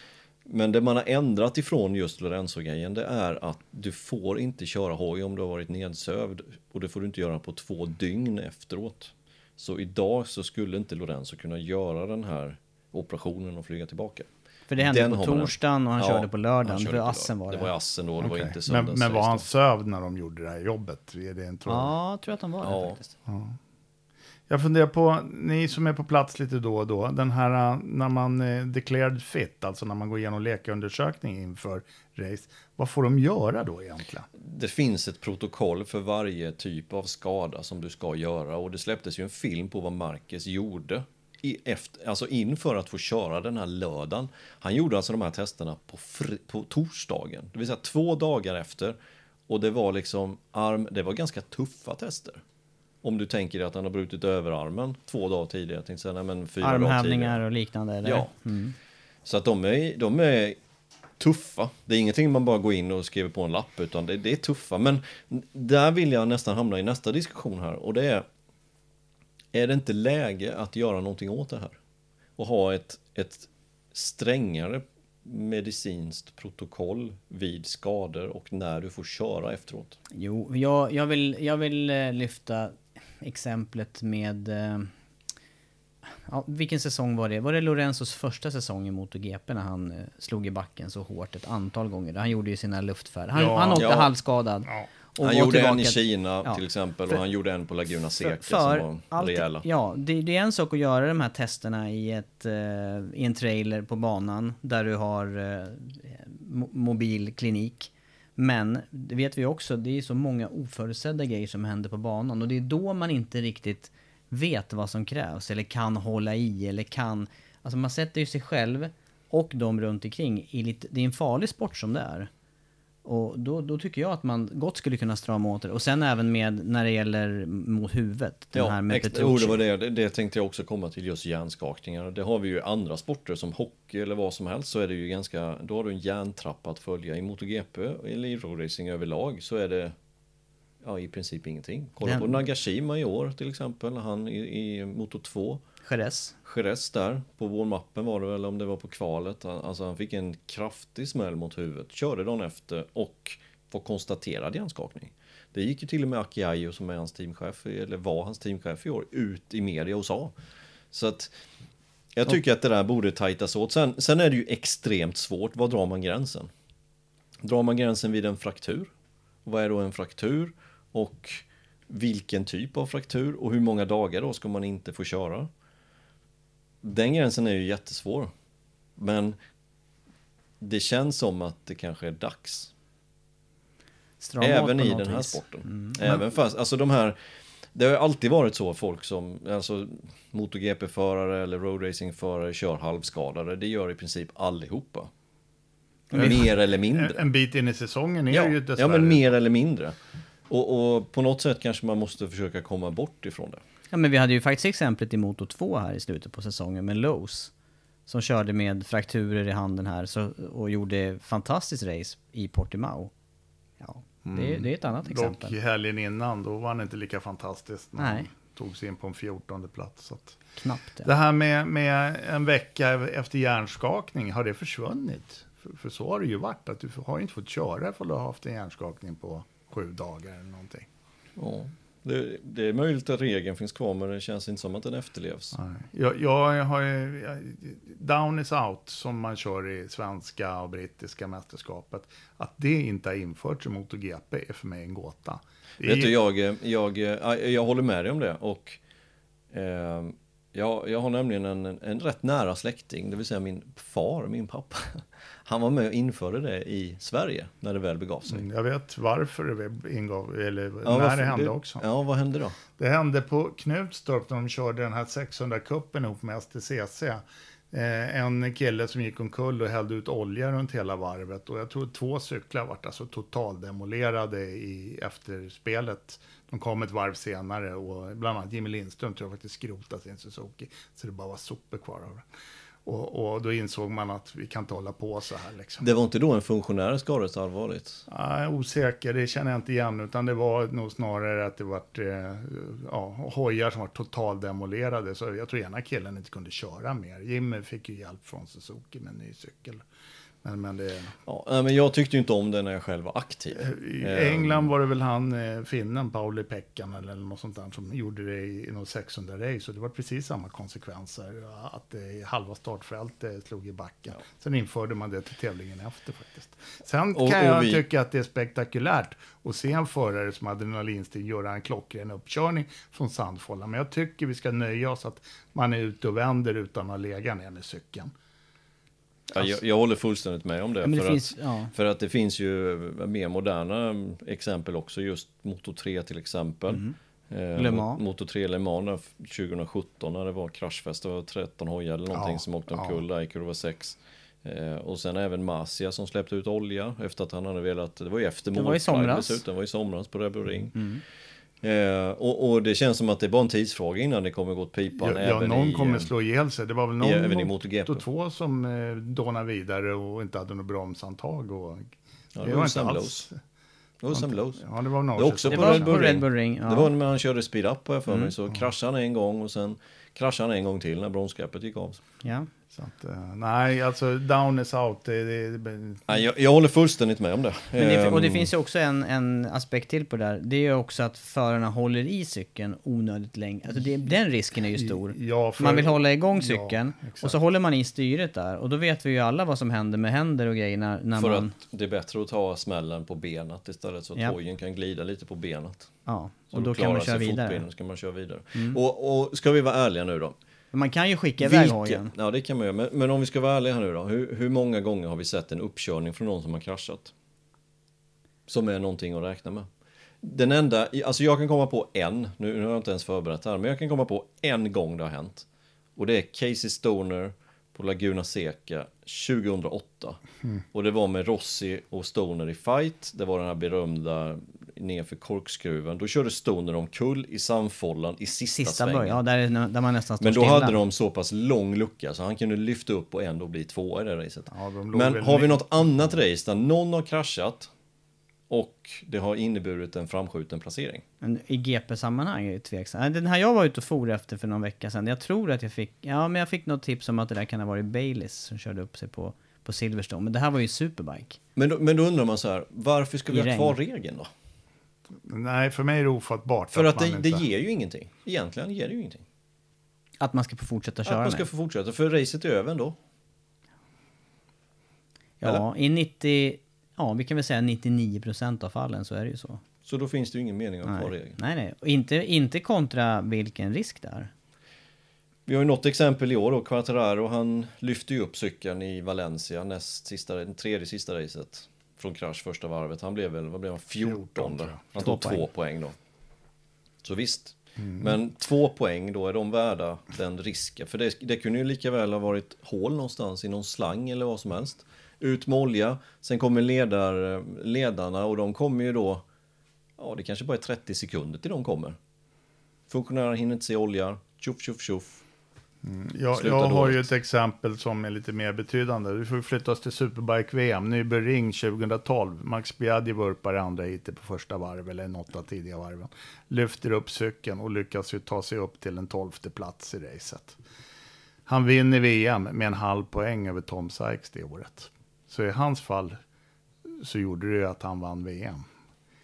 men det man har ändrat ifrån just Lorenzo-grejen, det är att du får inte köra hoj om du har varit nedsövd. Och det får du inte göra på två dygn efteråt. Så idag så skulle inte Lorenzo kunna göra den här operationen och flyga tillbaka. För det hände Den på torsdagen och han Ja, körde på lördagen. han körde För på assen var det. Det var assen då, det var Okej. inte söndags. men, men var han det. sövd när de gjorde det här jobbet? Är det en tråd? Ja, jag tror att han var det Ja. faktiskt. Jag funderar på, ni som är på plats lite då och då, den här uh, när man eh, declared fit, alltså när man går igenom läkarundersökning inför race, vad får de göra då egentligen? Det finns ett protokoll för varje typ av skada som du ska göra och det släpptes ju en film på vad Marcus gjorde i efter, alltså inför att få köra den här lördagen. Han gjorde alltså de här testerna på, fri, på torsdagen, det vill säga två dagar efter. Och det var liksom arm, det var ganska tuffa tester. Om du tänker dig att han har brutit överarmen två dagar tidigare, jag tänkte säga, nej men fyra. Armhävningar och liknande eller? Ja. Så att de är, de är tuffa. Det är ingenting man bara går in och skriver på en lapp, utan det, det är tuffa. Men där vill jag nästan hamna i nästa diskussion här. Och det är, är det inte läge att göra någonting åt det här? Och ha ett, ett strängare medicinskt protokoll vid skador och när du får köra efteråt. Jo, jag, jag, vill, jag vill eh, lyfta exemplet med... eh, Ja, vilken säsong var det? Var det Lorenzos första säsong i MotoGP när han eh, slog i backen så hårt ett antal gånger? Han gjorde ju sina luftfärder. Han, Ja. han åkte Ja. halvskadad. Och han gjorde en tillbaka- i Kina Ja. till exempel För- och han gjorde en på Laguna Seca för som var allt- rejäla. Ja, det, det är en sak att göra de här testerna i, ett, eh, i en trailer på banan där du har eh, mo- mobil klinik. Men det vet vi också, det är så många oförutsedda grejer som händer på banan och det är då man inte riktigt vet vad som krävs eller kan hålla i eller kan... Alltså man sätter ju sig själv och de runt omkring i lite... Det är en farlig sport som det är. Och då, då tycker jag att man gott skulle kunna strama åt det. Och sen även med när det gäller mot huvudet. Den här Ja, med ex- Petrucci. oh, det var det. det. Tänkte jag också komma till just hjärnskakningar. Det har vi ju i andra sporter som hockey eller vad som helst så är det ju ganska, då har du en hjärntrappa att följa. I MotoGP eller i roadracing överlag så är det ja, i princip ingenting. Kolla Den- på Nagashima i år till exempel, han i, i Moto 2. Jerez. Jerez där, på warm-upen var det väl, om det var på kvalet. Alltså han fick en kraftig smäll mot huvudet, körde dagen efter och var konstaterad hjärnskakning. Det gick ju till och med Aki Ayo, som är hans teamchef, eller var hans teamchef i år, ut i media och sa. Så att jag tycker att det där borde tajtas åt. Sen, sen är det ju extremt svårt, var drar man gränsen? Drar man gränsen vid en fraktur? Vad är då en fraktur? Och vilken typ av fraktur och hur många dagar då ska man inte få köra? Den gränsen är ju jättesvår. Men det känns som att det kanske är dags. Strama Även i den här vis. sporten. Även fast, alltså de här Det har ju alltid varit så folk som, alltså MotoGP-förare eller roadracing-förare kör halvskadade. Det gör i princip allihopa. Mer eller mindre. En, en bit in i säsongen är Ja, ju ja, dessvärre... men mer eller mindre. Och, och på något sätt kanske man måste försöka komma bort ifrån det. Ja men vi hade ju faktiskt exemplet i Moto 2 här i slutet på säsongen med Lowe's. Som körde med frakturer i handen här så, och gjorde fantastiskt race i Portimao. Ja, det, det är ett annat Dock exempel. helgen innan, då var han inte lika fantastisk. När Nej. han tog sig in på en 14 plats. Så att. Knappt Det det. här med, med en vecka efter hjärnskakning, har det försvunnit? För, för så har det ju varit, att du har ju inte fått köra för att du har haft en hjärnskakning på sju dagar eller någonting. Ja, det, det är möjligt att regeln finns kvar men det känns inte som att den efterlevs. Nej. Jag, jag har down is out som man kör i svenska och brittiska mästerskapet. Att det inte har införts i MotoGP är för mig en gåta. Det är, Vet du, jag, jag, jag, jag håller med dig om det och eh, jag, jag har nämligen en, en rätt nära släkting, det vill säga min far, min pappa. Han var med och införde det i Sverige när det väl begav sig. Jag vet varför det ingav, eller Ja, när varför- det hände också. Ja, vad hände då? Det hände på Knutstorp när de körde den här 600-cupen ihop med STCC. Eh, en kille som gick omkull och hällde ut olja runt hela varvet. Och jag tror två cyklar vart alltså totaldemolerade i efterspelet. De kom ett varv senare och bland annat Jimmy Lindström tror jag faktiskt skrotade sin Suzuki. Så det bara var sopor kvar av den. Och, och då insåg man att vi kan inte hålla på så här liksom. Det var inte då en funktionär skadades allvarligt? Nej, osäker, det känner jag inte igen. Utan det var nog snarare att det var eh, ja, hojar som var totaldemolerade. Så jag tror ena killen inte kunde köra mer. Jimmy fick ju hjälp från Suzuki med en ny cykel. Men, men det, Ja, men jag tyckte ju inte om det när jag själv var aktiv. I Eh, England var det väl han, eh, finnen, Pauli Pekkan eller något sånt där, som gjorde det i något 600 race. Och det var precis samma konsekvenser. Att eh, halva startfältet slog i backen. Sen införde man det till tävlingen efter faktiskt. Sen Och- kan och jag vi- tycka att det är spektakulärt att se en förare som adrenalinstig göra en klockren uppkörning från Sandfålla. Men jag tycker vi ska nöja oss att man är ute och vänder utan att lägga ner med cykeln. Ja, jag, jag håller fullständigt med om det. Ja, det för, finns- att, ja. för att det finns ju mer moderna exempel också, just Moto 3 till exempel. Eh, Mm. Le Mans. Moto 3 Le Mans där 2017 när det var kraschfest, det var 13 hojar eller någonting Ja, som åkte ja. omkull där i kurva 6. Eh, och sen även Masia som släppte ut olja efter att han hade velat, det var ju efter målflagg dessutom, det var i somras på Red Bull Ring. Eh, och, och det känns som att det är bara en tidsfråga innan det kommer gå åt pipan Ja, ja även någon i... kommer eh, slå ihjäl sig. Det var väl i- även i någon MotoGP. och två som eh, dånade vidare och inte hade något bromshandtag. Och, Ja, det var. Det var Sam Lowe's. Ja, det var Det var också Det på var Red Bull Ring. Bull Ring. Ja. Det var när han körde speed up har jag för mig, Mm. så kraschade han en gång och sen kraschade han en gång till när bromsgreppet gick av. ja. Så att, eh, nej, alltså down is out. Det, det, det, Nej, jag, jag håller fullständigt med om det. Men det, och det Ehm, finns ju också en, en aspekt till på det där. Det är ju också att förarna håller i cykeln onödigt länge. Alltså det, den risken är ju stor. Ja, för- man vill hålla igång Ja, cykeln exakt. och så håller man i styret där. Och då vet vi ju alla vad som händer med händer och grejer när, när För man... att det är bättre att ta smällen på benet istället så att Ja. hojen kan glida lite på benet. Ja, och då kan man köra vidare. så kan man köra vidare. Och, och ska vi vara ärliga nu då? Man kan ju skicka iväg hojen. Ja, det kan man göra. Men, men om vi ska vara ärliga här nu då. Hur, hur många gånger har vi sett en uppkörning från någon som har kraschat? Som är någonting att räkna med. Den enda, alltså jag kan komma på en, nu, nu har jag inte ens förberett här, men jag kan komma på en gång det har hänt. Och det är Casey Stoner på Laguna Seca 2008. Och det var med Rossi och Stoner i fight. Det var den här berömda nerför korkskruven. Då körde Stoner omkull i samfållan i sista, Sista svängen. början, ja, där, där man nästan Men då stilla. hade de så pass lång lucka så han kunde lyfta upp och ändå bli tvåa i det racet. Ja, Men har vi något annat race där någon har kraschat och det har inneburit en framskjuten placering? Men i GP-sammanhang är det tveksamt. Den här jag var ute och for efter för någon vecka sedan. Jag tror att jag fick, ja men jag fick något tips om att det där kan ha varit Baileys som körde upp sig på, på Silverstone. Men det här var ju Superbike. Men då, men då undrar man så här, varför ska vi I ha regn. kvar regeln då? Nej, för mig är det ofattbart. För att man det, det inte- ger ju ingenting. Egentligen ger det ju ingenting. Att man ska få fortsätta Att köra man ska med. få fortsätta, för racet är över ändå. Ja, i 90, ja vi kan väl säga 99% av fallen så är det ju så. Så då finns det ju ingen mening att ha Nej, regeln. nej. nej. Och inte, inte kontra vilken risk det är. Vi har ju något exempel i år då, Quattararo, han lyfte ju upp cykeln i Valencia näst sista, tredje sista racet. Från krasch första varvet. Han blev väl, vad blev han, 14, 14, då. tror jag. Han tog två poäng då. Så visst. Mm. Men två poäng då, är de värda den risken? För det, det kunde ju lika väl ha varit hål någonstans i någon slang eller vad som helst. Ut med olja, sen kommer ledar, ledarna och de kommer ju då, ja det kanske bara är 30 sekunder till de kommer. Funktionärerna hinner inte se olja, tjoff tjoff tjoff. Jag, Slutar jag har ju ett exempel som är lite mer betydande. Vi får flytta oss till Superbike-VM, Nürburgring 2012. Max Biaggi vurpar andra heatet på första varv, eller något av tidiga varven. Lyfter upp cykeln och lyckas ju ta sig upp till en tolfte plats i racet. Han vinner VM med en halv poäng över Tom Sykes det året. Så i hans fall så gjorde det ju att han vann VM.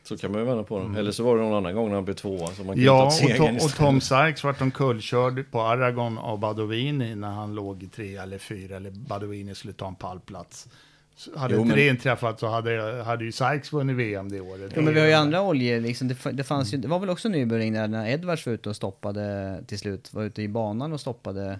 Så kan man ju vända på den. Eller så var det någon annan gång när han blev tvåa. Så man kan Ja, ta och, Tom, och. Tom Sykes vart omkullkörd på Aragon av Badovini när han låg i tre eller fyra, eller Badovini skulle ta en pallplats. Så hade Jo, inte men- det inträffat så hade, hade ju Sykes vunnit VM det året. Jo, men vi har ju andra oljor, liksom, det, det fanns ju, det var väl också Nürburgring där när Edwards var ute och stoppade till slut, var ute i banan och stoppade.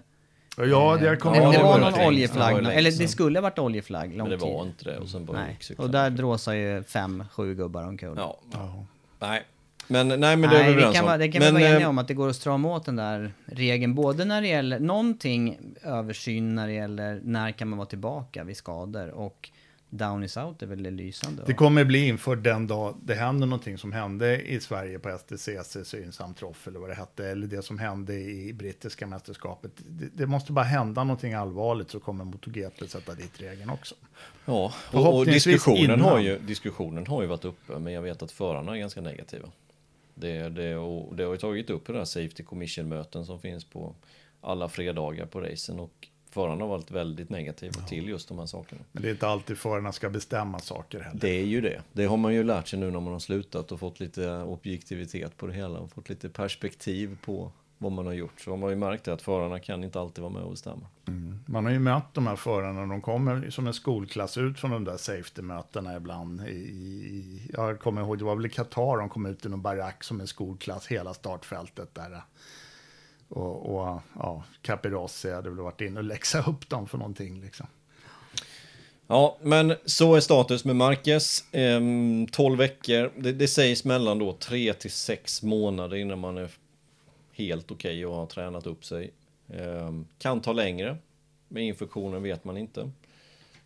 Ja, det kommer det, Ja, det var någon länge- det var oljeflagg, eller det skulle ha varit oljeflagg lång Men det var inte det. Och sen bara Nej, och där dråsar ju fem, sju gubbar omkull. Ja. Ja. Nej. Men, nej, men det är Nej, vi vi överens om. det kan men, vi vara eh, eniga om att det går att strama åt den där regeln. Både när det gäller någonting översyn när det gäller när kan man vara tillbaka vid skador och down is out är väl lysande. Det kommer bli inför den dag det händer någonting som hände i Sverige på STCC, Synsam Troff eller vad det hette, eller det som hände i brittiska mästerskapet. Det, det måste bara hända någonting allvarligt så kommer MotoGP sätta dit regeln också. Ja, och, och diskussionen, har ju, diskussionen har ju varit uppe, men jag vet att förarna är ganska negativa. Det, det, och det har ju tagit upp i den här Safety Commission-möten som finns på alla fredagar på racen och förarna har varit väldigt negativa till just de här sakerna. Men det är inte alltid förarna ska bestämma saker heller. Det är ju det. Det har man ju lärt sig nu när man har slutat och fått lite objektivitet på det hela och fått lite perspektiv på vad man har gjort. Så har man ju märkt att förarna kan inte alltid vara med och bestämma. Man har ju mött de här förarna, de kommer som en skolklass ut från de där safety-mötena ibland. I, i, jag kommer ihåg, det var väl i Qatar de kom ut i någon barack som en skolklass, hela startfältet där. Och, och ja, Capirossi hade väl varit inne och läxa upp dem för någonting liksom. Ja, men så är status med Marquez. Ehm, 12 veckor. Det, det sägs mellan då 3 till 6 månader innan man är helt okej och har tränat upp sig. Ehm, kan ta längre. Med infektionen vet man inte.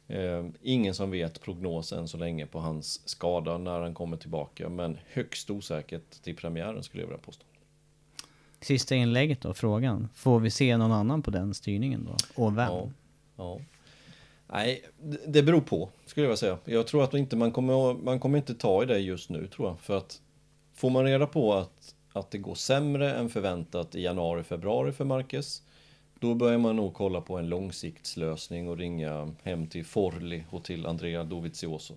Ehm, ingen som vet prognosen så länge på hans skada när han kommer tillbaka. Men högst osäkert till premiären skulle jag vilja påstå. Sista inlägget då, frågan. Får vi se någon annan på den styrningen då? Och vem? Ja, ja. Nej, det- beror på, skulle jag vilja säga. Jag tror att inte man kommer, man kommer inte ta i det just nu, tror jag. För att får man reda på att, att det går sämre än förväntat i januari, februari för Marcus, då börjar man nog kolla på en långsiktslösning och ringa hem till Forli och till Andrea Dovizioso.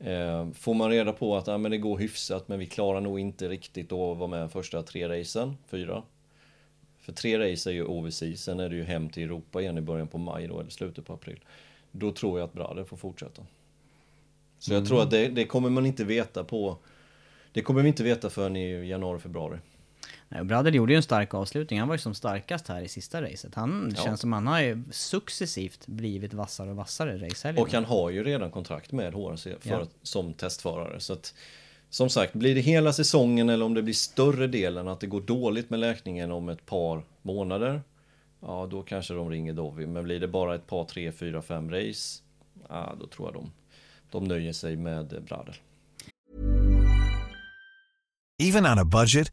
Eh, får man reda på att ja, men det går hyfsat, men vi klarar nog inte riktigt att vara med första tre racen, fyra, för tre race är ju OVC, sen är det ju hem till Europa igen i början på maj då, eller slutet på april. Då tror jag att Brader får fortsätta. Så jag tror att det, det kommer man inte veta på... Det kommer vi inte veta förrän i januari, februari. Nej, och Brader gjorde ju en stark avslutning. Han var ju som starkast här i sista racet. Han det Ja. känns som han har ju successivt blivit vassare och vassare racehelgen. Och han har ju redan kontrakt med HRC för, Ja. som testförare. Så att, som sagt, blir det hela säsongen eller om det blir större delen att det går dåligt med läkningen om ett par månader. Ja, då kanske de ringer Dovi. Men blir det bara ett par, tre, fyra, fem race. Ja, då tror jag de, de nöjer sig med Brader. Even on a budget,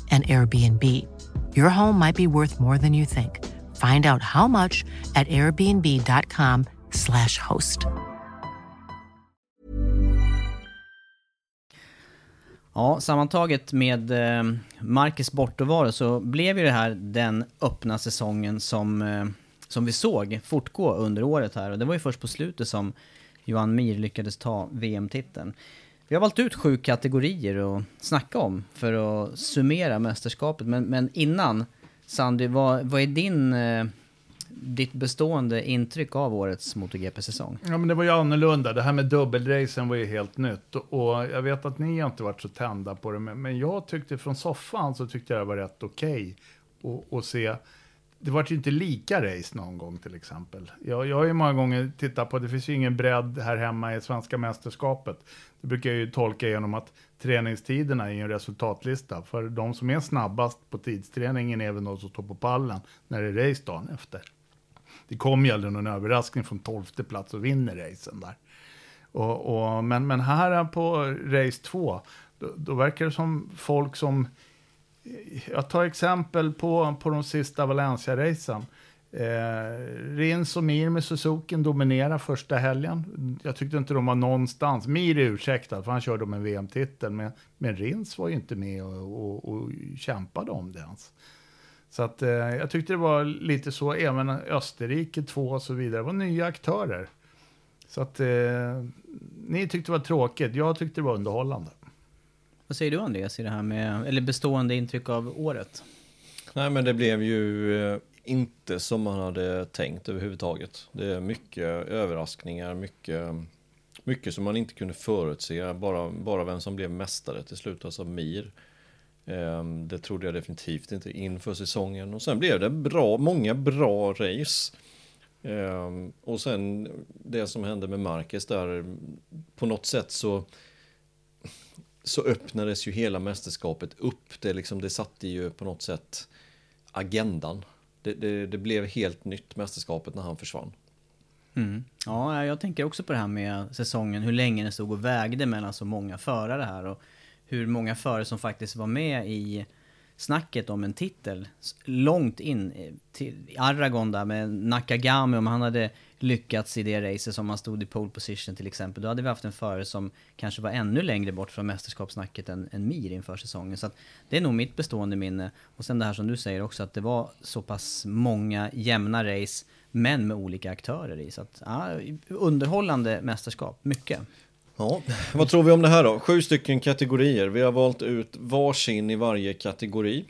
and Airbnb. Your home might be worth more than you think. Find out how much at airbnb.com/slash host. Ja, sammantaget med eh, Marcus bortovaro så blev ju det här den öppna säsongen som, eh, som vi såg fortgå under året här. Och det var ju först på slutet som Johan Mir lyckades ta VM-titeln. Vi har valt ut sju kategorier att snacka om för att summera mästerskapet. Men, men innan, Sandy, vad, vad är din, eh, ditt bestående intryck av årets MotoGP-säsong? Ja, men det var ju annorlunda. Det här med dubbelracen var ju helt nytt. Och jag vet att ni har inte varit så tända på det, men, men jag tyckte från soffan så tyckte jag det var rätt okej okay att se det vart ju inte lika race någon gång till exempel. Jag, jag har ju många gånger tittat på, det finns ju ingen bredd här hemma i svenska mästerskapet. Det brukar jag ju tolka genom att träningstiderna är en resultatlista. För de som är snabbast på tidsträningen är väl de som står på pallen när det är race dagen efter. Det kommer ju aldrig någon överraskning från tolfte plats och vinner racen där. Och, och, men, men här på race 2, då, då verkar det som folk som jag tar exempel på, på de sista Valencia-racen. Eh, Rins och Mir med Suzuki dominerar första helgen. Jag tyckte inte de var någonstans. Mir är ursäktad, för han körde om en VM-titel. Men, men Rins var ju inte med och, och, och kämpade om det ens. Så att, eh, jag tyckte det var lite så, även Österrike 2 och så vidare. Det var nya aktörer. Så att eh, ni tyckte det var tråkigt, jag tyckte det var underhållande. Vad säger du Andreas i det här med, eller bestående intryck av året? Nej men det blev ju eh, inte som man hade tänkt överhuvudtaget. Det är mycket överraskningar, mycket, mycket som man inte kunde förutse. Bara, bara vem som blev mästare till slut, alltså Mir. Ehm, det trodde jag definitivt inte inför säsongen. Och sen blev det bra, många bra race. Ehm, och sen det som hände med Marcus där, på något sätt så så öppnades ju hela mästerskapet upp. Det, liksom, det satte ju på något sätt agendan. Det, det, det blev helt nytt mästerskapet när han försvann. Mm. Ja, jag tänker också på det här med säsongen, hur länge det stod och vägde mellan så många förare här och hur många förare som faktiskt var med i snacket om en titel långt in till Aragon där med Nakagami, om han hade lyckats i det racet som man stod i pole position till exempel, då hade vi haft en förare som kanske var ännu längre bort från mästerskapssnacket än, än Mir inför säsongen. Så att det är nog mitt bestående minne. Och sen det här som du säger också, att det var så pass många jämna race, men med olika aktörer i. Så att, ja, underhållande mästerskap, mycket. Ja, vad tror vi om det här då? Sju stycken kategorier. Vi har valt ut varsin i varje kategori.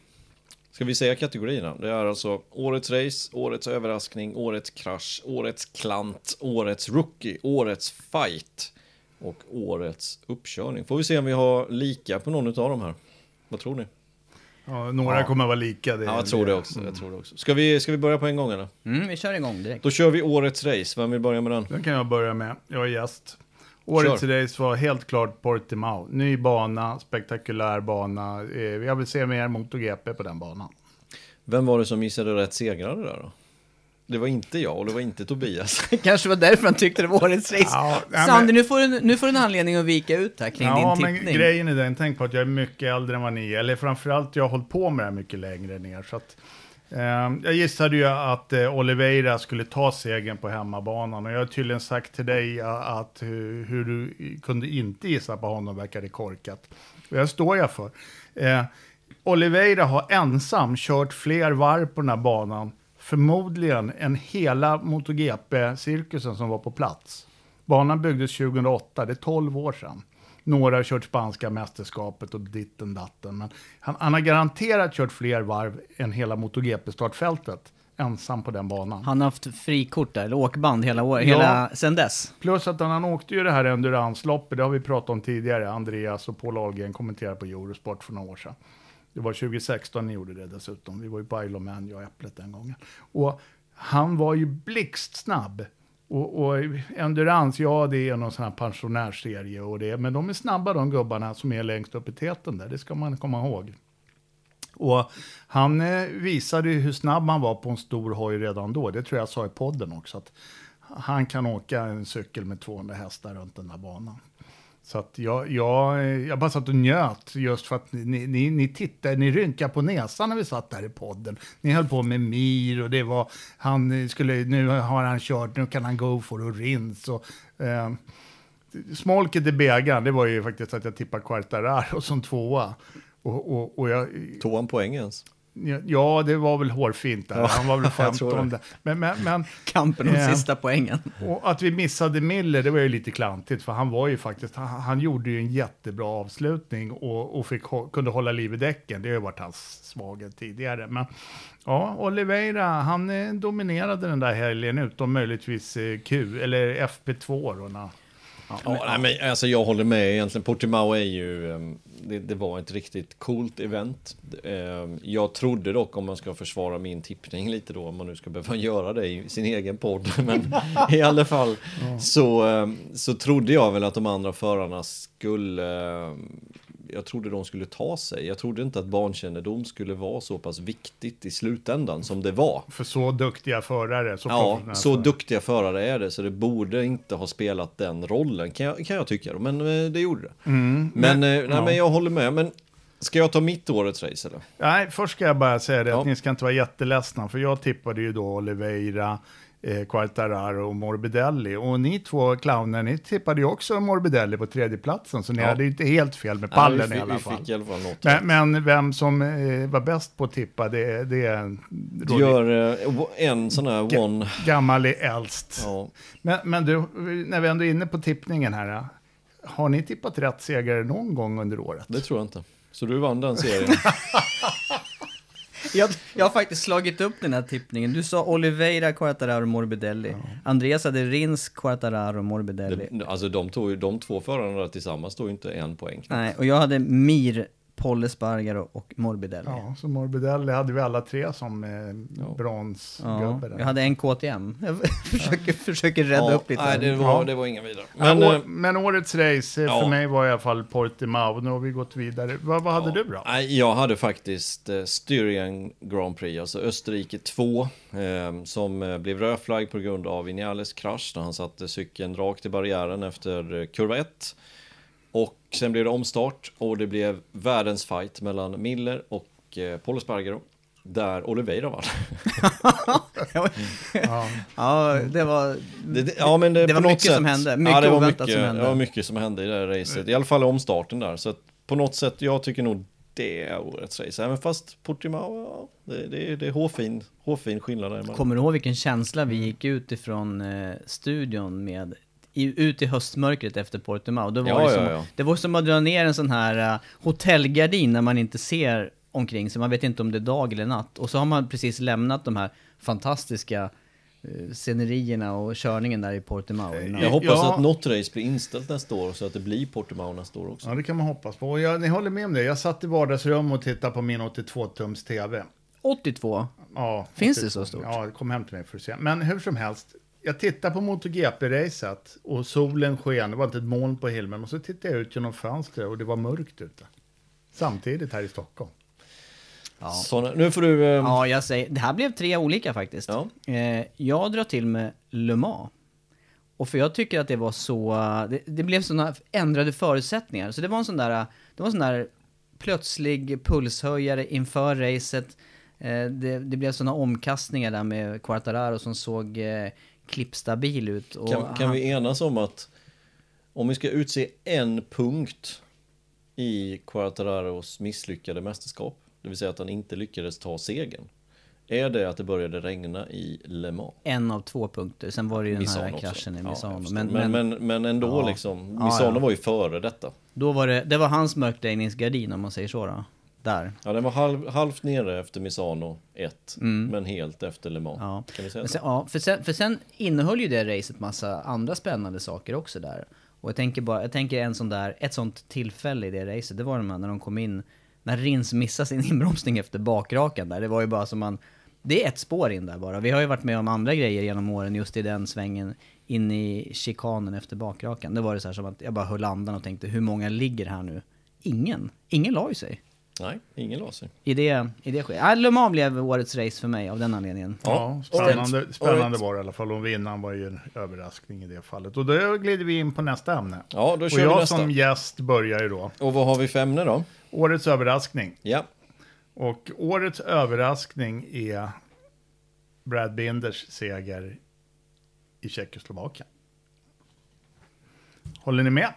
Ska vi säga kategorierna? Det är alltså årets race, årets överraskning, årets krasch, årets klant, årets rookie, årets fight och årets uppkörning. Får vi se om vi har lika på någon av de här. Vad tror ni? Ja, några ja. kommer att vara lika. Det, ja, jag tror det också. Mm. Jag tror det också. Ska, vi, ska vi börja på en gång eller? Mm, vi kör igång direkt. Då kör vi årets race. Vem vill börja med den? Den kan jag börja med. Jag är gäst. Årets Kör. race var helt klart Portimao. Ny bana, spektakulär bana. Eh, jag vill se mer MotoGP på den banan. Vem var det som missade rätt segrare där då? Det var inte jag och det var inte Tobias. Kanske var därför han tyckte det var årets race. Ja, men... Sander, nu får, du, nu får du en anledning att vika ut här kring ja, din tippning. Men grejen är den, tänk på att jag är mycket äldre än vad ni är. Eller framförallt, jag har hållit på med det här mycket längre ner. Så att, Ehm, jag gissade ju att eh, Oliveira skulle ta segern på hemmabanan. Och jag har tydligen sagt till dig eh, att hur, du kunde inte gissa på honom verkade korkat. Och jag står jag för. Ehm, Oliveira har ensam kört fler varv på den här banan, förmodligen än hela MotoGP-cirkusen som var på plats. Banan byggdes 2008, det är 12 år sedan. Några har kört spanska mästerskapet och ditten datten, men han, han har garanterat kört fler varv än hela MotoGP-startfältet ensam på den banan. Han har haft frikort där, eller åkband hela året, Ja. hela, sen dess. Plus att han, han åkte ju det här enduransloppet, det har vi pratat om tidigare. Andreas och Paul Ahlgren kommenterade på Eurosport för några år sedan. Det var 2016 ni gjorde det dessutom. Vi var ju på Isle of Man, jag och Äpplet den gången. Och han var ju blixtsnabb. Och, och endurans, ja det är någon sån här pensionärsserie och det, men de är snabba de gubbarna som är längst upp i täten där, det ska man komma ihåg. Och han eh, visade ju hur snabb han var på en stor hoj redan då. Det tror jag sa i podden också. Att han kan åka en cykel med 200 hästar runt den där banan. Så att jag, jag, jag bara satt och njöt just för att ni, ni, ni tittade, ni rynkade på näsan när vi satt där i podden. Ni höll på med Mir och det var, han skulle, nu har han kört, nu kan han go for och rins och eh, Smolket i bägaren, det var ju faktiskt att jag tippade Quartararo som tvåa. Och, och, och jag, Tog han poäng ens? Ja, det var väl hårfint där. Ja, Han var väl jag tror 15 det. där. Men, men, men, Kampen om Eh, sista poängen. och att vi missade Miller, det var ju lite klantigt. För han var ju faktiskt, han, han gjorde ju en jättebra avslutning och, och fick, kunde hålla liv i däcken. Det har ju varit hans svaghet tidigare. Men ja, Oliveira, han eh, dominerade den där helgen utom möjligtvis eh, Q, eller FP2 då. när- Ja, nej, men, alltså, jag håller med egentligen. Portimao är ju, ehm, det, det var ett riktigt coolt event. Ehm, Jag trodde dock, om man ska försvara min tippning lite då, om man nu ska behöva göra det i sin egen podd, men i alla fall så, ehm, så trodde jag väl att de andra förarna skulle, jag trodde de skulle ta sig. Jag trodde inte att bankännedom skulle vara så pass viktigt i slutändan som det var. För så duktiga förare. Så Ja, så duktiga förare är det så det borde inte ha spelat den rollen kan jag, kan jag tycka. Men eh, det gjorde det. Mm, men, men- eh, nej, ja. men jag håller med. Men ska jag ta mitt årets race eller? Nej, först ska jag bara säga det Ja. att ni ska inte vara jätteledsna, för jag tippade ju då Oliveira, eh, Quartararo och Morbidelli. Och ni två clowner, ni tippade ju också Morbidelli på tredjeplatsen, så ni Ja. hade ju inte helt fel med pallen vi fick, i alla fall. i alla fall. Men, men vem som eh, var bäst på att tippa, det, det är Du gör eh, en sån här one... gammal är äldst. Ja. Men, men du, när vi ändå är inne på tippningen här, har ni tippat rätt segrare någon gång under året? Det tror jag inte. Så du vann den serien. Jag, jag har faktiskt slagit upp den här tippningen. Du sa Oliveira, Quartararo, Morbidelli. Andreas hade Rins, Quartararo, Morbidelli. Det, alltså de, tog, de två förarna tillsammans tog ju inte en poäng. Nej, och jag hade Mir, Polle Spargaro och Morbidelli. Ja. Ja, så Morbidelli hade vi alla tre som eh, bronsgubbe. där. jag hade en KTM. Jag försöker, försöker rädda Ja, upp lite. Nej, det Ja. var, det var inga vidare. Men, Men, ja, eh, å, men årets race eh, ja. för mig var i alla fall Portimao. Nu har vi gått vidare. Vad, vad hade Ja. du då? Nej, jag hade faktiskt eh, Styrian Grand Prix, alltså Österrike 2, eh, som eh, blev rödflagg på grund av Vinales krasch när han satte cykeln rakt i barriären efter eh, kurva 1. Och sen blev det omstart och det blev världens fight mellan Miller och eh, Paul Espargaro. Där Oliveira vann. Ja, det var... Det, det, ja, men det, Det var mycket sätt, som hände. Mycket ja, det var oväntat mycket, som hände. Det var mycket som hände i det här racet. I alla fall omstarten där. Så att på något sätt, jag tycker nog det är årets race. Även fast Portimao, ja, det, det, det är hårfin, hårfin skillnad däremellan. Kommer du ihåg vilken känsla vi gick ut ifrån eh, studion med? I, ut i höstmörkret efter Portimao. Då var Ja, det, ja, som, ja. det var som att dra ner en sån här uh, hotellgardin när man inte ser omkring sig. Man vet inte om det är dag eller natt. Och så har man precis lämnat de här fantastiska uh, scenerierna och körningen där i Portimao. innan. Jag hoppas Ja. att något race blir inställt nästa år så att det blir Portimao nästa år också. Ja, det kan man hoppas på. Och jag, ni håller med om det. Jag satt i vardagsrum och tittade på min 82-tums tv. 82. Ja, Finns 82. det så stort? Ja, kom hem till mig för att se. Men hur som helst, jag tittade på MotoGP-racet och solen sken. Det var inte ett moln på himlen. Och så tittade jag ut genom fönstret och det var mörkt ute. Samtidigt här i Stockholm. Så nu får du... Eh, Ja, jag säger, det här blev tre olika faktiskt. Ja. Eh, jag drar till med Le Mans. Och för jag tycker att det var så, det, det blev sådana ändrade förutsättningar. Så det var en sån där, det var en sån där plötslig pulshöjare inför racet. Eh, det, det blev sådana omkastningar där med Quartararo som såg eh, klippstabil ut. Kan, kan han- vi enas om att om vi ska utse en punkt i Quartararos misslyckade mästerskap det vill säga att han inte lyckades ta segern. Är det att det började regna i Le Mans? En av två punkter. Sen var det ju den här Misano också. kraschen i Ja, Misano. förstår. men, men, men, men, ändå Ja. liksom, Ja, Misano ja. var ju före detta. då var det, det var hans mörkläggningsgardin om man säger så då. Där. Ja, den var halv, halvt nere efter Misano 1, men helt efter Le Mans. Mm. Ja. Kan vi säga sen, ja, för sen, för sen innehöll ju det racet massa andra spännande saker också där. Och jag tänker bara, jag tänker en sån där, ett sånt tillfälle i det racet, det var de här när de kom in, när Rins missade sin inbromsning efter bakrakan där. Det var ju bara som man, det är ett spår in där bara. Vi har ju varit med om andra grejer genom åren just i den svängen in i chikanen efter bakrakan. Det var det så här som att jag bara höll andan och tänkte hur många ligger här nu? Ingen. Ingen la ju sig. Nej, ingen la sig. I det, i det skedet. Le Mans blev årets race för mig av den anledningen. Ja, Ja, spännande, spännande var det i alla fall. Och vinnaren var ju en överraskning i det fallet. Och då glider vi in på nästa ämne. Ja, då och kör vi jag nästa. som gäst börjar ju då. Och vad har vi för ämne då? Årets överraskning. Ja, Och årets överraskning är Brad Binders seger i Tjeckoslovakien. Håller ni med?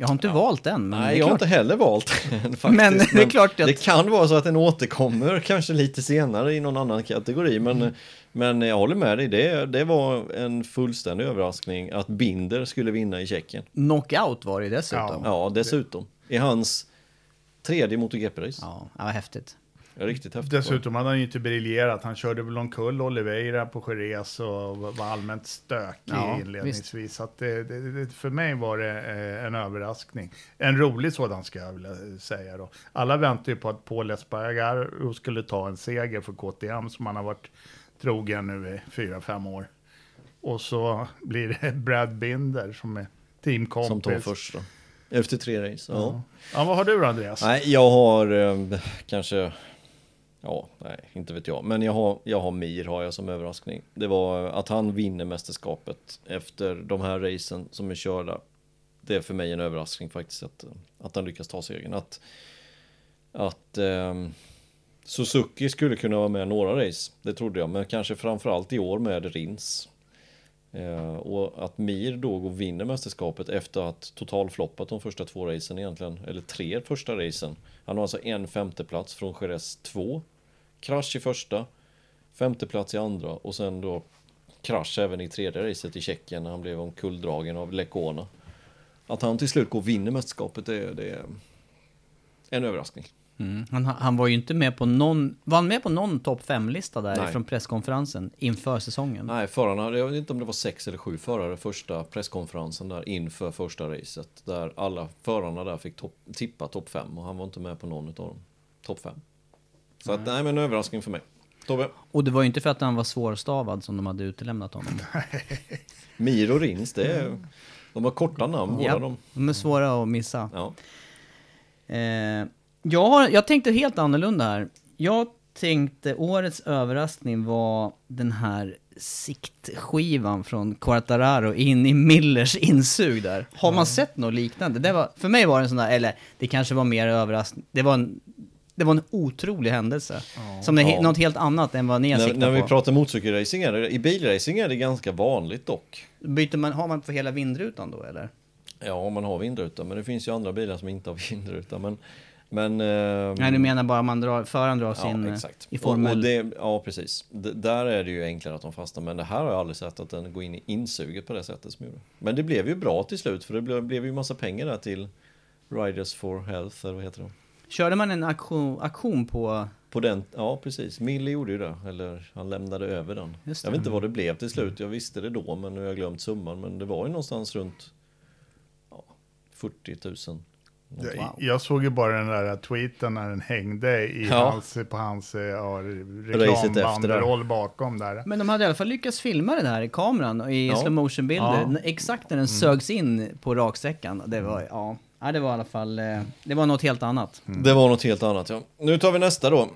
Jag har inte valt den, men nej jag har inte heller valt den faktiskt. Men det är klart att- Det kan vara så att den återkommer kanske lite senare i någon annan kategori, men, Mm. men jag håller med dig. Det, det var en fullständig överraskning att Binder skulle vinna i Tjeckien. Knockout var det dessutom. Ja, Ja, dessutom. I hans tredje MotoGP-race. ja var häftigt. Ja. Riktigt häftigt. Dessutom hade han ju inte briljerat. Han körde väl omkull Oliveira på Jerez och var allmänt stökig Ja, inledningsvis. Så att det, det, för mig var det eh, en överraskning. En rolig sådan ska jag vilja säga då. Alla väntar ju på att Paul Espargaro skulle ta en seger för KTM som han har varit trogen nu i fyra, fem år. Och så blir det Brad Binder som är teamkompis. Som tar första. Efter tre race. Ja. Ja, vad har du då Andreas? Nej, jag har eh, kanske... Ja, nej, inte vet jag. Men jag har, jag har Mir har jag som överraskning. Det var att han vinner mästerskapet efter de här racen som är körda. Det är för mig en överraskning faktiskt att, att han lyckas ta segern. Att, att eh, Suzuki skulle kunna vara med några race, det trodde jag. Men kanske framförallt i år med Rins. Eh, och att Mir då går och vinner mästerskapet efter att totalfloppat de första två racen egentligen, eller tre första racen. Han har alltså en femteplats från Jerez 2, krasch i första, femteplats i andra och sen då krasch även i tredje racet i Tjeckien när han blev omkulldragen av Lekona. Att han till slut går och vinner mästerskapet, det, det är en överraskning. Mm. Han, han var ju inte med på någon, var han med på någon topp 5-lista där Nej. från presskonferensen inför säsongen? Nej, förarna, jag vet inte om det var sex eller sju förare första presskonferensen där inför första racet. Där alla förarna där fick topp- tippa topp fem och han var inte med på någon av dem. Topp fem. Så att, nej men en överraskning för mig. Tobbe, Och det var ju inte för att han var svårstavad som de hade utelämnat honom. Mir och Rins, det är, de har korta namn båda ja, de. de är svåra att missa. Ja. Eh, jag, har, jag tänkte helt annorlunda här. Jag tänkte årets överraskning var den här siktskivan från Quartararo in i Millers insug där. Har man sett något liknande? Det var, för mig var det en sån där, eller det kanske var mer överraskning. Det var en, det var en otrolig händelse. Som är he, Ja. något helt annat än vad ni har När, siktat när vi på. pratar motorcykelracing, i bilracing är det ganska vanligt dock. Byter man, har man för hela vindrutan då eller? Ja, man har vindruta, men det finns ju andra bilar som inte har vindruta. Men, men, ehm, Nej, du menar bara man drar, föraren drar sin Ja, eh, exakt. i Och, formel... och det, ja, precis. D där är det ju enklare att de fastnar, men det här har jag aldrig sett att den går in i insuget på det sättet som gjorde. Men det blev ju bra till slut, för det blev, blev ju massa pengar där till Riders for Health, eller vad heter det? Körde man en aktion, aktion på... På den, ja precis. Mille gjorde ju det, eller han lämnade över den. Jag vet inte vad det blev till slut, jag visste det då, men nu har jag glömt summan. Men det var ju någonstans runt ja, 40 000. Jag, Wow. jag såg ju bara den där tweeten när den hängde i Ja. hans, på hans eh, ja, reklambanderoll bakom där. Men de hade i alla fall lyckats filma det här i kameran och i Ja. slow motion bilder Ja. Exakt när den sögs in på raksträckan. Det var, ja, ja, det var i alla fall, eh, det var något helt annat. Det var något helt annat ja. Nu tar vi nästa då.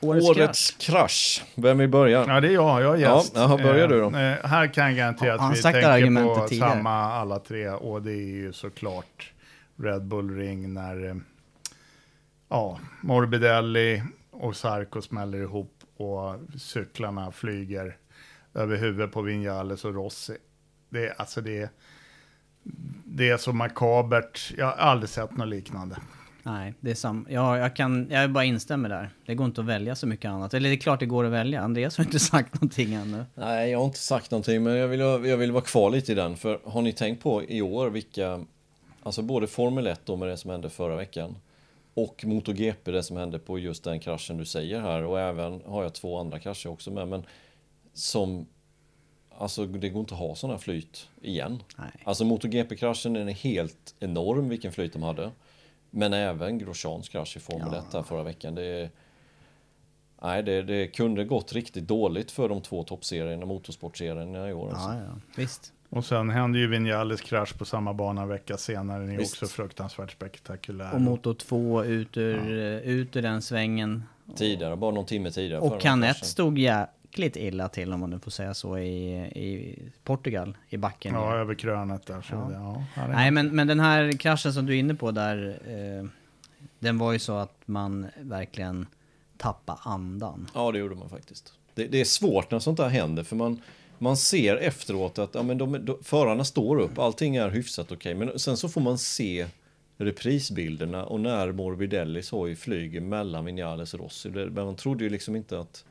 Årets, Årets krasch. Vem vill börja? Ja, det är jag. Jag är Ja, gäst. jaha, börjar du då. Eh, eh, här kan jag garantera Ja, att vi tänker på tidigare. samma alla tre. Och det är ju såklart Red Bull Ring när eh, ja, Morbidelli och Sarko smäller ihop och cyklarna flyger över huvudet på Vinales och Rossi. Det, är- alltså det, det är så makabert. Jag har aldrig sett något liknande. Nej, det är sam ja, jag, kan, jag bara instämmer där. Det går inte att välja så mycket annat. Eller det är klart det går att välja. Andreas har inte sagt någonting ännu. Nej, jag har inte sagt någonting, men jag vill, jag vill vara kvar lite i den. För har ni tänkt på i år vilka, alltså både Formel 1 då med det som hände förra veckan och MotoGP, det som hände på just den kraschen du säger här. Och även har jag två andra krascher också med, men som Alltså det går inte att ha sådana flyt igen. Nej. Alltså MotoGP-kraschen är helt enorm vilken flyt de hade. Men även Grosjeans krasch i Formel Ja. 1 här förra veckan. Det, nej, det, det kunde gått riktigt dåligt för de två toppserierna, motorsportserierna i år. Alltså. Ja, ja, visst. Och sen hände ju Vinales krasch på samma bana en vecka senare. Den är Visst. också fruktansvärt spektakulär. Och Moto 2 ut ur, eh, ut ur den svängen. Tidigare, bara någon timme tidigare. Och Canet stod jäkligt illa till om man nu får säga så i, i Portugal, i backen. Ja, över krönet där. Så Ja. Det, ja, ja, Nej, men, men den här kraschen som du är inne på där, eh, den var ju så att man verkligen tappade andan. Ja, det gjorde man faktiskt. Det, det är svårt när sånt där händer, för man, man ser efteråt att ja, men de, de, förarna står upp, allting är hyfsat okej, men sen så får man se reprisbilderna och när Morbidellis hoj flyger mellan Vinales och Rossi. Men man trodde ju liksom inte att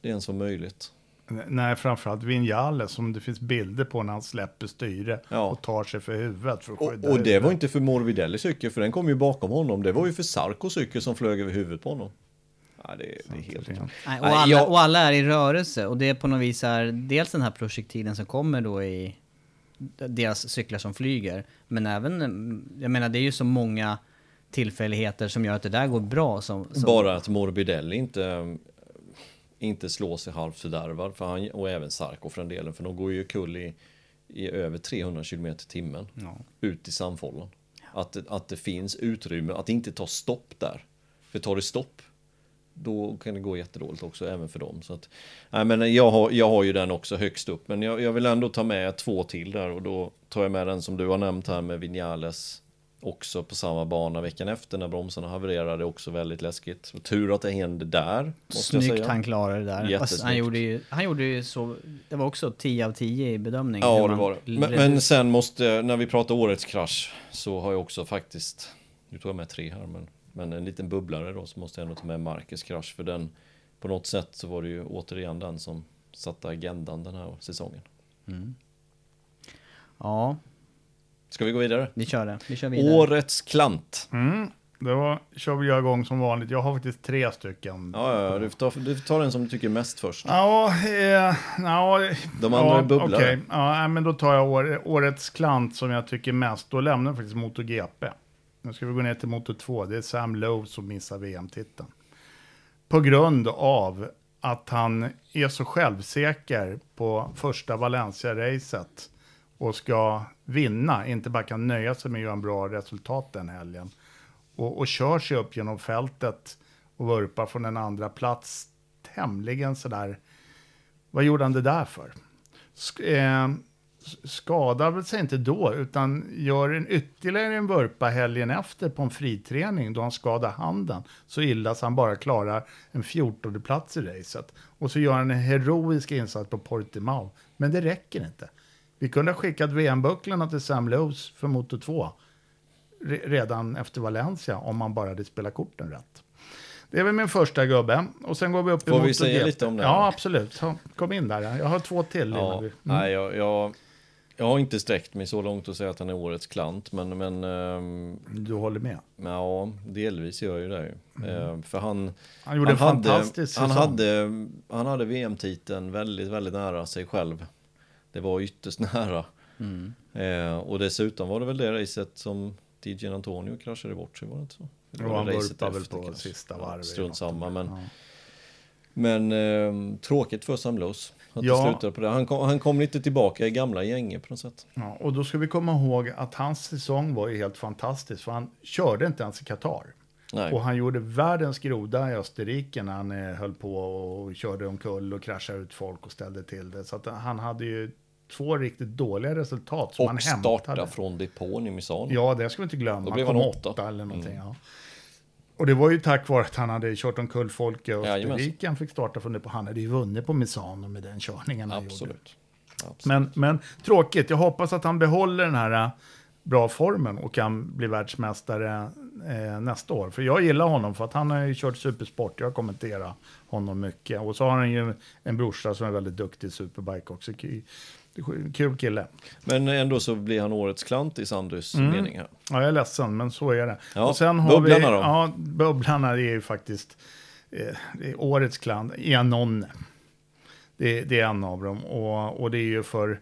det ens var möjligt. Nej, framförallt Vinales som det finns bilder på när han släpper styre Ja. och tar sig för huvudet. För att Och, och det var inte för Morbidellis cykel, för den kom ju bakom honom. Det var ju för Sarkos cykel som flög över huvudet på honom. Ja, det, det är helt... Nej, och, alla, jag- och alla är i rörelse och det är på något vis är dels den här projektilen som kommer då i deras cyklar som flyger. Men även, jag menar det är ju så många tillfälligheter som gör att det där går bra. Som, som Bara att Morbidelli inte, inte slår sig halvt fördärvad, för han, och även Sarko för den delen, för de går ju kull i, i över 300 km i timmen Ja. ut i sandfållan. Att, det- att det finns utrymme, att det inte tar stopp där. För tar det stopp, då kan det gå jättedåligt också, även för dem. Så att, nej, men jag, har, jag har ju den också högst upp, men jag, jag vill ändå ta med två till där och då tar jag med den som du har nämnt här med Vinales också på samma bana veckan efter när bromsarna havererade, också väldigt läskigt. Och tur att det hände där, måste jag Snyggt säga. han klarade det där. Jättesnyggt. Han gjorde, ju, han gjorde ju så, det var också 10 av 10 i bedömning. Ja, det var det. Men, men sen måste, när vi pratar årets krasch, så har jag också faktiskt, nu tog jag med tre här, men, men en liten bubblare då, så måste jag ändå ta med Marcus krasch, för den, på något sätt så var det ju återigen den som satte agendan den här säsongen. Ja, Ska vi gå vidare? vi kör det. Vi kör vidare. Årets klant. Mm, då kör vi igång som vanligt. Jag har faktiskt tre stycken. Ja, ja, ja, du, får ta, du får ta den som du tycker mest först. Ja, eh, ja, De andra är bubblare. okej. Ja, men då tar jag år, årets klant som jag tycker mest. Då lämnar jag faktiskt MotoGP. Nu ska vi gå ner till motor 2. Det är Sam Lowe som missar VM-titeln. På grund av att han är så självsäker på första Valencia-racet och ska vinna, inte bara kan nöja sig med att göra en bra resultat den helgen. Och, och kör sig upp genom fältet och vurpar från en andra plats tämligen sådär. Vad gjorde han det där för? Sk- eh, skadar väl sig inte då, utan gör en ytterligare en vurpa helgen efter på en friträning då han skadar handen så illa så han bara klarar en 14 plats i racet. Och så gör han en heroisk insats på Portimao. Men det räcker inte. Vi kunde ha skickat VM-bucklarna till Sam Lowes för Moto 2 re- redan efter Valencia om man bara hade spelat korten rätt. Det är väl min första gubbe. Och sen går vi upp Får vi säga lite om det? Ja, absolut. Så, Kom in där. Jag har två till. Ja, vi- Mm. nej, jag, jag, jag har inte sträckt mig så långt att säga att han är årets klant, men, men ehm, Du håller med? Ja, delvis gör jag ju det ju. Eh, för han... Mm. Han gjorde en hade, fantastisk han säsong. hade, han hade VM-titeln väldigt, väldigt nära sig själv. Det var ytterst nära. Mm. Eh, och dessutom var det väl det racet som DJ Antonio kraschade bort sig, var det inte så? Det var han vurpade väl på kanske. sista Ja, varvet. Strunt samma, men, Ja. men eh, tråkigt för Sam Lowe att Ja. det slutade på det. Han kom, han kom lite tillbaka i gamla gänget på något sätt. Ja, och då ska vi komma ihåg att hans säsong var ju helt fantastisk. För han körde inte ens i Qatar. Nej. Och han gjorde världens groda i Österrike när han eh, höll på och körde omkull och kraschade ut folk och ställde till det. Så han hade ju två riktigt dåliga resultat som han och hämtade. starta från depån i Misano. Ja, det ska vi inte glömma. Då Han blev kom han åtta. åtta. eller någonting. Mm. Ja. Och det var ju tack vare att han hade kört omkull folk i. Österrike. Han fick starta från det på. Han hade ju vunnit på Misano med den körningen han gjorde. Absolut. Absolut. Men, men tråkigt. Jag hoppas att han behåller den här äh, bra formen och kan bli världsmästare eh, nästa år. För jag gillar honom för att han har ju kört supersport. Jag kommenterar honom mycket. Och så har han ju en brorsa som är väldigt duktig i superbike också. Kul kille. Men ändå så blir han årets klant i Sandus Mm. mening här. Ja, jag är ledsen, men så är det. Ja, och sen har bubblarna vi, då? Ja, bubblarna är ju faktiskt eh, årets klan, Ianonne. Det, det är en av dem. Och, och det är ju för,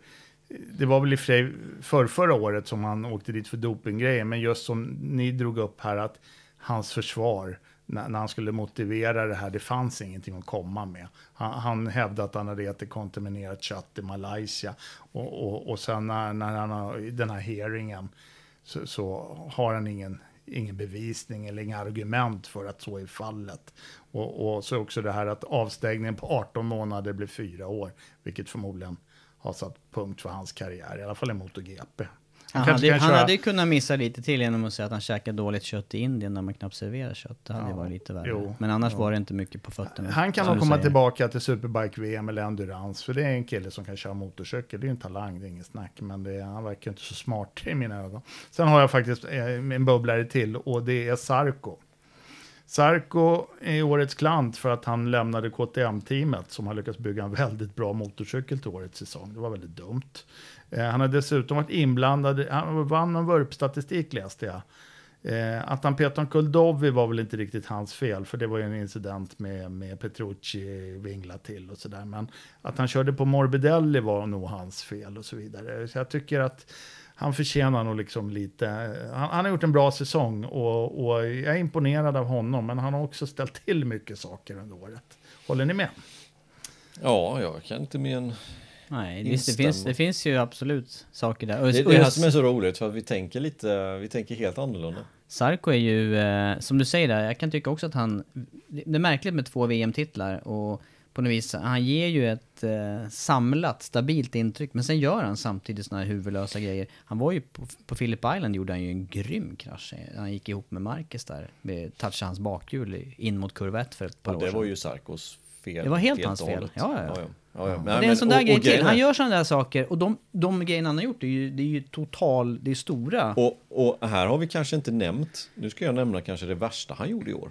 det var väl i för för förra året som han åkte dit för dopinggrejer, men just som ni drog upp här att hans försvar, när, när han skulle motivera det här, det fanns ingenting att komma med. Han, han hävdade att han hade ätit kontaminerat kött i Malaysia. Och, och, och sen när, när han har den här hearingen så, så har han ingen, ingen bevisning eller inga argument för att så är fallet. Och, och så också det här att avstängningen på 18 månader blir fyra år, vilket förmodligen har satt punkt för hans karriär, i alla fall i MotoGP. Han, kanske hade, han hade ju kunnat missa lite till genom att säga att han käkar dåligt kött i Indien när man knappt serverar kött. Det hade Ja, varit lite värre. jo, Men annars ja. var det inte mycket på fötterna. Han kan nog komma säger. tillbaka till Superbike-VM eller Endurance, för det är en kille som kan köra motorcykel. Det är ju en talang, det är inget snack, men det, han verkar inte så smart i mina ögon. Sen har jag faktiskt eh, en bubblare till och det är Sarko. Sarko är årets klant för att han lämnade KTM-teamet som har lyckats bygga en väldigt bra motorcykel till årets säsong. Det var väldigt dumt. Eh, han har dessutom varit inblandad, han vann en vurpstatistik läste jag. Eh, att han petade omkull Dovi var väl inte riktigt hans fel, för det var ju en incident med, med Petrucci vingla till och sådär. Men att han körde på Morbidelli var nog hans fel och så vidare. Så jag tycker att han förtjänar nog liksom lite, eh, han, han har gjort en bra säsong och, och jag är imponerad av honom, men han har också ställt till mycket saker under året. Håller ni med? Ja, jag kan inte mer än... Nej, visst, det, finns, det finns ju absolut saker där. Och, Det är och det här som är så roligt, för vi tänker lite, vi tänker helt annorlunda. Sarko är ju, eh, som du säger där, jag kan tycka också att han... Det det är märkligt med två VM-titlar och på något vis, han ger ju ett eh, samlat, stabilt intryck. Men sen gör han samtidigt såna här huvudlösa grejer. Han var ju på, på Phillip Island gjorde han ju en grym krasch. Han gick ihop med Marquez där, med touchade hans bakhjul in mot kurva 1 för ett par Och år det sedan. var ju Sarkos fel. Det var helt hans och fel. Ja, ja, ja. ja, ja. ja, Nej, det är men- en sån där och- grej och till. Han gör sådana där saker och de, de grejerna han har gjort, det är ju, det är ju total, det är stora. Och, och här har vi kanske inte nämnt, nu ska jag nämna kanske det värsta han gjorde i år.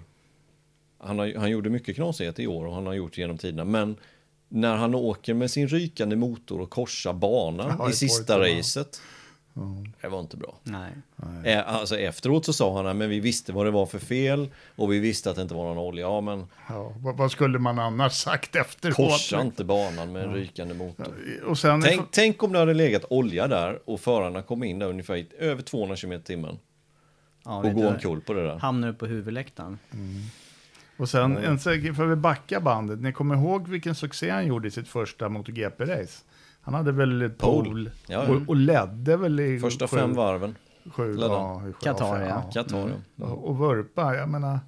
Han, har, han gjorde mycket knasigheter i år och han har gjort genom tiderna, men när han åker med sin rykande motor och korsar banan Ja, i i sista racet. Det var inte bra. Nej. Eh, Alltså efteråt så sa han att men vi visste vad det var för fel och vi visste att det inte var någon olja. Ja men Ja, vad, vad skulle man annars sagt efteråt? korsa inte banan med en rykande motor. Och sen, Tänk, tänk om det hade legat olja där och förarna kom in där ungefär över 200 km i timmen. Ja, Och gå omkull på det där. Hamnar du på huvudläktaren. Och sen, en sak, för vi backa bandet, ni kommer ihåg vilken succé han gjorde i sitt första MotoGP-race? Han hade väl Pole. pole, Ja, ja. Och, och ledde väl i Första sju- fem varven. Sju, ja, sju- Qatar, ja. Qatar, ja. Och, och vurpa, jag menar,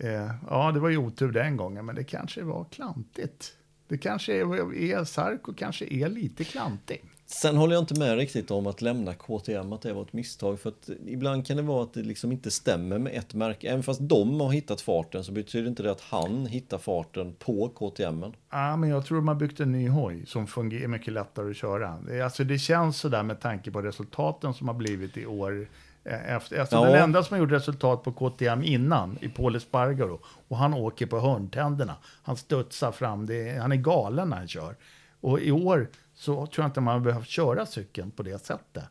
eh, ja det var ju otur den gången, men det kanske var klantigt. Det kanske är, är Sarko kanske är lite klantig. Sen håller jag inte med riktigt om att lämna KTM, att det var ett misstag. För att ibland kan det vara att det liksom inte stämmer med ett märke. Även fast de har hittat farten så betyder inte det att han hittar farten på KTM. Ja, men jag tror de har byggt en ny hoj som fungerar mycket lättare att köra. Alltså, det känns sådär med tanke på resultaten som har blivit i år. Eh, Efter, alltså Ja. Den enda som har gjort resultat på KTM innan, i Paul Espargaro, och han åker på hörntänderna. Han studsar fram, det är, han är galen när han kör. Och i år så tror jag inte man har behövt köra cykeln på det sättet.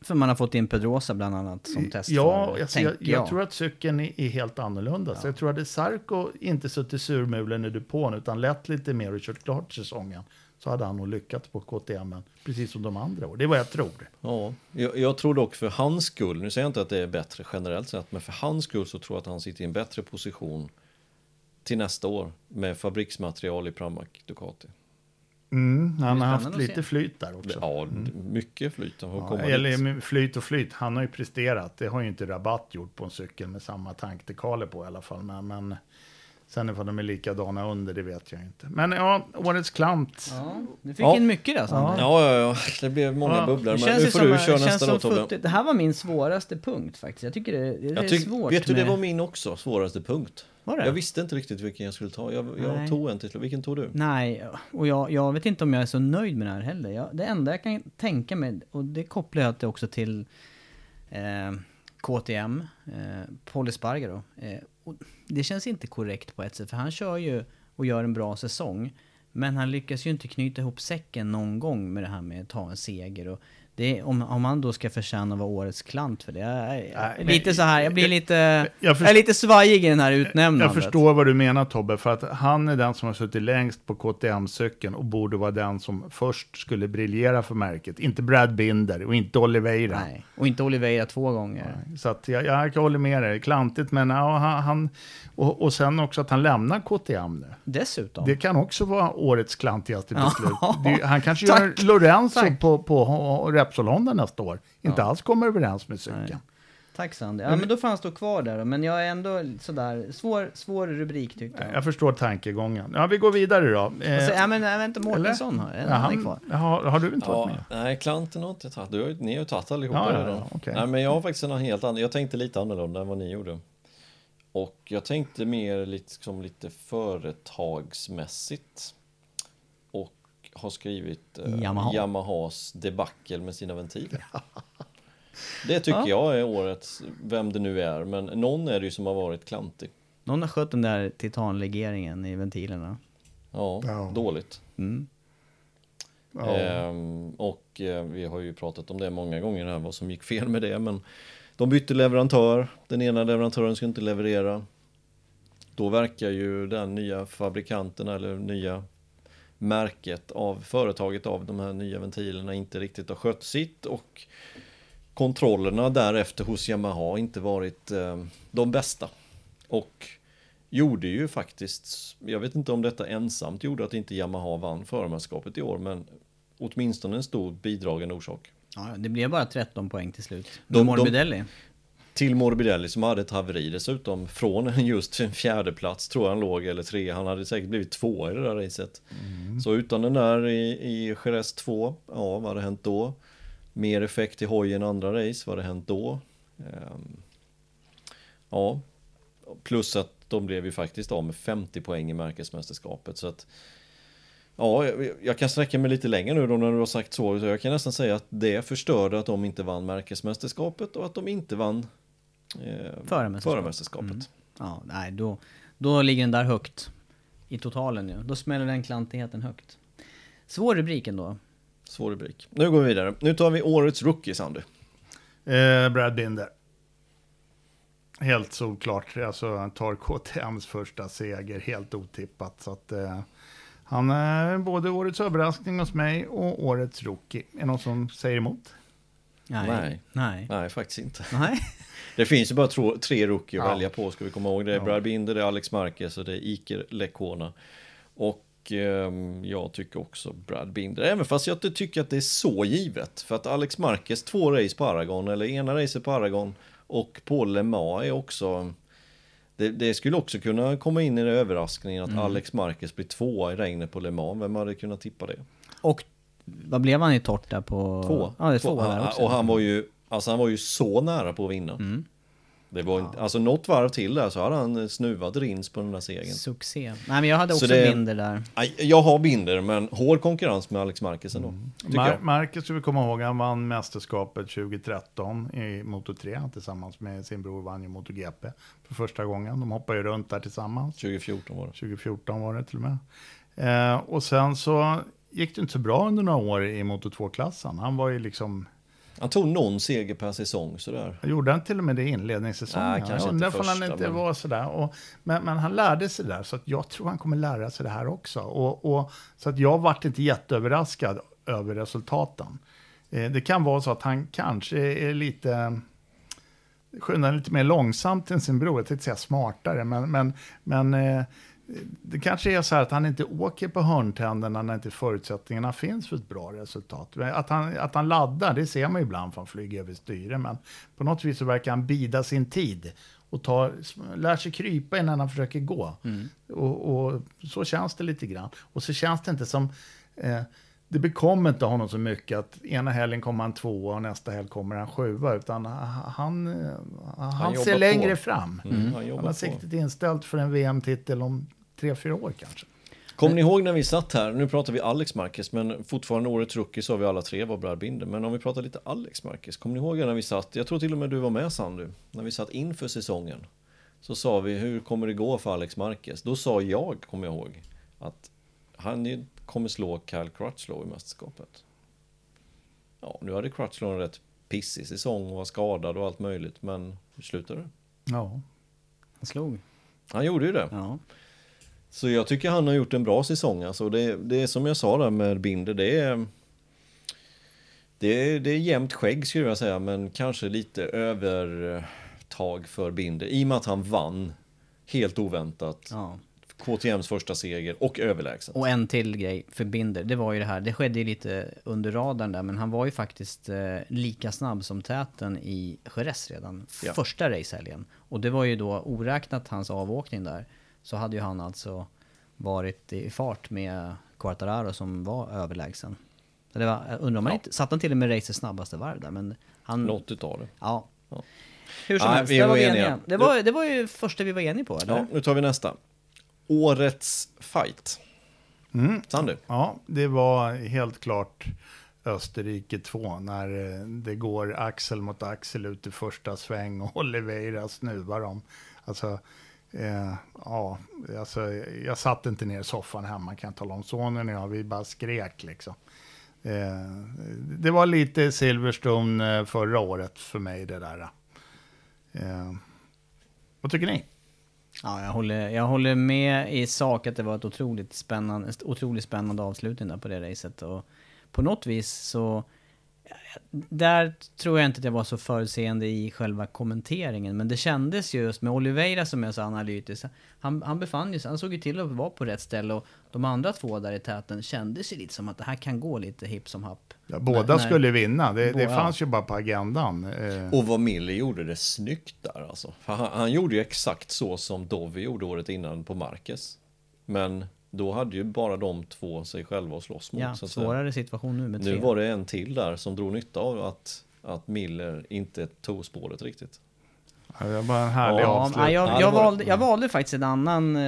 För man har fått in Pedrosa bland annat som test. Ja, alltså, jag, tänker jag tror att cykeln är, är helt annorlunda. Så jag tror att Sarko inte suttit surmulen i depån utan lett lite mer och kört klart säsongen så hade han nog lyckats på KTM, precis som de andra år. Det är vad jag tror. Ja, jag, jag tror dock för hans skull, nu säger jag inte att det är bättre generellt sett, men för hans skull så tror jag att han sitter i en bättre position till nästa år med fabriksmaterial i Pramac Ducati. Mm, han Det är har haft lite flyt där också. Ja, mycket flyt. Ja, dit. eller flyt och flyt, han har ju presterat. Det har ju inte Rabatt gjort på en cykel med samma tankdekaler på i alla fall. Men, men sen ifall de är likadana under, det vet jag inte. Men ja, årets klant. Ja, du fick Ja. in mycket där Sander. Ja, ja, ja, det blev många Ja, bubblor. Det Men känns nu får du det köra nästa då Tobbe. Det här var min svåraste punkt faktiskt. Jag tycker det, det, det Jag är tyck, svårt vet du, det med- var min också, svåraste punkt. Var det? Jag visste inte riktigt vilken jag skulle ta. Jag, jag tog en till. Vilken tog du? Nej, och jag, jag vet inte om jag är så nöjd med det här heller. Jag, det enda jag kan tänka mig, och det kopplar jag till också till eh, KTM, eh, Paul Espargaro. Eh, och det känns inte korrekt på ett sätt, för han kör ju och gör en bra säsong. Men han lyckas ju inte knyta ihop säcken någon gång med det här med att ta en seger. Och det om, om han då ska förtjäna att vara årets klant för det. Jag, Nej, men- lite så här, jag blir lite, jag, jag är lite svajig i den här utnämnandet. Jag förstår vad du menar Tobbe, för att han är den som har suttit längst på KTM-cykeln och borde vara den som först skulle briljera för märket. Inte Brad Binder och inte Oliveira. Nej, och inte Oliveira två gånger. Så att jag, jag håller med dig, klantigt, men ja, han, och, och sen också att han lämnar KTM nu. Dessutom. Det kan också vara årets klantigaste Ja. beslut. Det, han kanske Tack. gör Lorenzo Tack. på, på Repsol Honda nästa år. Inte alls kommer överens med cykeln. Tack Sandy. Ja men då får han stå kvar där. Men jag är ändå sådär, svår, svår rubrik tyckte jag. Jag förstår tankegången. Ja, vi går vidare då. Eh, Och så, ja men jag vet inte, Mårtensson har, ja, han är han, kvar. har, har du inte varit Ja, med? nej, klanten har inte tagit. Du ni har ju tagit allihopa Ja, ja, redan. ja, okej. Nej, men jag har faktiskt en helt annan. Jag tänkte lite annorlunda än vad ni gjorde. Och jag tänkte mer lite, som lite företagsmässigt. Har skrivit eh, Yamaha. Yamahas debacle med sina ventiler. Det tycker jag är årets, vem det nu är, men någon är det ju som har varit klantig. Någon har skött den där titanlegeringen i ventilerna. Ja, Ja. dåligt. Mm. Ja. Ehm, och eh, vi har ju pratat om det många gånger här, vad som gick fel med det. Men de bytte leverantör, den ena leverantören ska inte leverera. Då verkar ju den nya fabrikanten eller nya märket av företaget av de här nya ventilerna inte riktigt har skött sitt och kontrollerna därefter hos Yamaha inte varit eh, de bästa. Och gjorde ju faktiskt, jag vet inte om detta ensamt gjorde att inte Yamaha vann förmästerskapet i år, men åtminstone en stor bidragande orsak. Ja, det blev bara 13 poäng till slut. De, Morbidelli. Till Morbidelli som hade ett haveri dessutom från just en fjärde plats tror jag han låg eller tre. Han hade säkert blivit två i det där racet. Så utan den där i, i Jerez 2, ja vad hade hänt då? Mer effekt i hojen andra race, vad hade hänt då? Ehm, ja, plus att de blev ju faktiskt av med 50 poäng i märkesmästerskapet. Så att Ja, jag, jag kan sträcka mig lite längre nu då när du har sagt så. så jag kan nästan säga att det förstörde att de inte vann märkesmästerskapet och att de inte vann eh, Förmästerskapet. förmästerskapet. Ja, nej, då, då ligger den där högt. I totalen nu. Då smäller den klantigheten högt. Svår rubrik ändå. Svår rubrik. Nu går vi vidare. Nu tar vi årets rookie, Sandy. Eh, Brad Binder. Helt solklart. Alltså, han tar KTMs första seger helt otippat. Så att, eh, han är både årets överraskning hos mig och årets rookie. Är det någon som säger emot? Nej. Nej. Nej, faktiskt inte. Nej. Det finns ju bara tro, tre rookie att Ja. välja på, ska vi komma ihåg. Det är Ja. Brad Binder, det är Alex Marquez och det är Iker Lecuona. Och ehm, jag tycker också Brad Binder, även fast jag inte tycker att det är så givet. För att Alex Marquez, två race på Aragon, eller ena racet på Aragon och på Le Mans är också... Det, det skulle också kunna komma in i den överraskningen Mm. att Alex Marquez blir tvåa i regnet på Le Mans. Vem hade kunnat tippa det? Och vad blev han i torrt där på... Två. Ja, det är Två. två där också. Och han var ju, alltså han var ju så nära på att vinna. Mm. Det var inte, alltså något varv till där så hade han snuvat rins på den där segern. Succé. Nej men jag hade Så också det- Binder där. Jag har Binder, men hård konkurrens med Alex Marquez ändå. Tycker Mar-. Marcus, ska vi komma ihåg, han vann mästerskapet 2013 i Moto 3 tillsammans med sin bror vann ju MotoGP för första gången. De hoppar ju runt där tillsammans. 2014 var det. 2014 var det till och med. Eh, och sen så gick det inte så bra under några år i Moto 2-klassen. Han var ju liksom, Han tog någon seger per säsong sådär. gjorde han till och med det inledningssäsongen? Nej, kanske inte om han första, inte men- var sådär. Och, men, men han lärde sig där, så att jag tror han kommer lära sig det här också. Och, och, så att jag vart inte jätteöverraskad över resultaten. Eh, det kan vara så att han kanske är lite skyndar lite mer långsamt än sin bror. Jag tänkte säga smartare, men, men, men eh, det kanske är så här att han inte åker på hörntänderna när inte förutsättningarna finns för ett bra resultat. Att han, att han laddar, det ser man ju ibland för han flyger över styre, men på något vis så verkar han bida sin tid och tar, lär sig krypa innan han försöker gå. Och, och så känns det lite grann. Och så känns det inte som... Eh, det bekommer inte honom så mycket att ena helgen kommer han tvåa och nästa helg kommer han sjua. Utan han, eh, han, jobbar ser på. längre fram. Mm, han Han jobbar har på. siktet inställt för en VM-titel om tre, fyra år kanske. Kommer ni ihåg när vi satt här, nu pratar vi Alex Marquez, men fortfarande årets rookie så har vi alla tre var Brad Binder. Men om vi pratar lite Alex Marquez, kommer ni ihåg när vi satt, jag tror till och med du var med Sandu, när vi satt inför säsongen. Så sa vi, hur kommer det gå för Alex Marquez? Då sa jag, kommer jag ihåg, att han kommer slå Kyle Crutchlow i mästerskapet. Ja, nu hade Crutchlow en rätt pissig säsong och var skadad och allt möjligt, men hur slutade det? Ja. Han slog. Han gjorde ju det. Ja. Så jag tycker han har gjort en bra säsong. Alltså det, det är som jag sa där med Binder, det är... Det är, det är jämnt skägg skulle jag säga, men kanske lite övertag för Binder. I och med att han vann helt oväntat. ja. KTMs första seger och överlägset. Och en till grej för Binder, det var ju det här, det skedde ju lite under radarn där, men han var ju faktiskt eh, lika snabb som täten i Jerez redan, Ja. första racehelgen. Och det var ju då, oräknat hans avåkning där, så hade ju han alltså varit i fart med Quartararo som var överlägsen. Så det var, jag undrar om han Ja. inte, satt han till och med racets snabbaste varv där, men han... Något utav det. Ja. Ja. Hur som Nej, helst, vi var var eniga. eniga. Det var, det var ju första vi var eniga på, eller? Ja, nu tar vi nästa. Årets fight. Mm. Sandu. Ja, det var helt klart Österrike 2 när eh, det går axel mot axel ut i första sväng och Oliveira snuvar dem. Alltså, eh, ja, alltså, jag satt inte ner i soffan hemma kan jag tala om. Sonen och jag, vi bara skrek liksom. Eh, det var lite Silverstone eh, förra året för mig det där. Eh, vad tycker ni? Ja, jag håller, jag håller med i sak att det var ett otroligt spännande, otroligt spännande avslutning där på det racet. Och på något vis så... Där tror jag inte att jag var så förutseende i själva kommenteringen. Men det kändes ju just med Oliveira som är så analytisk. Han, han befann ju sig, han såg ju till att vara på rätt ställe. Och de andra två där i täten kändes ju lite som att det här kan gå lite hipp som happ. Ja, båda När- när- skulle vinna, det, det Båda. fanns ju bara på agendan. Eh, Och vad Miller gjorde det snyggt där alltså. Han, han gjorde ju exakt så som Dovi gjorde året innan på Marquez. Men då hade ju bara de två sig själva att slåss mot. Ja, så att säga. svårare situation nu med tre. Nu var det en till där som drog nytta av att, att Miller inte tog spåret riktigt. Ja, det var bara en härlig Ja, Ja, avslutning. jag, Ja, jag, det. valde, jag valde faktiskt en annan, eh,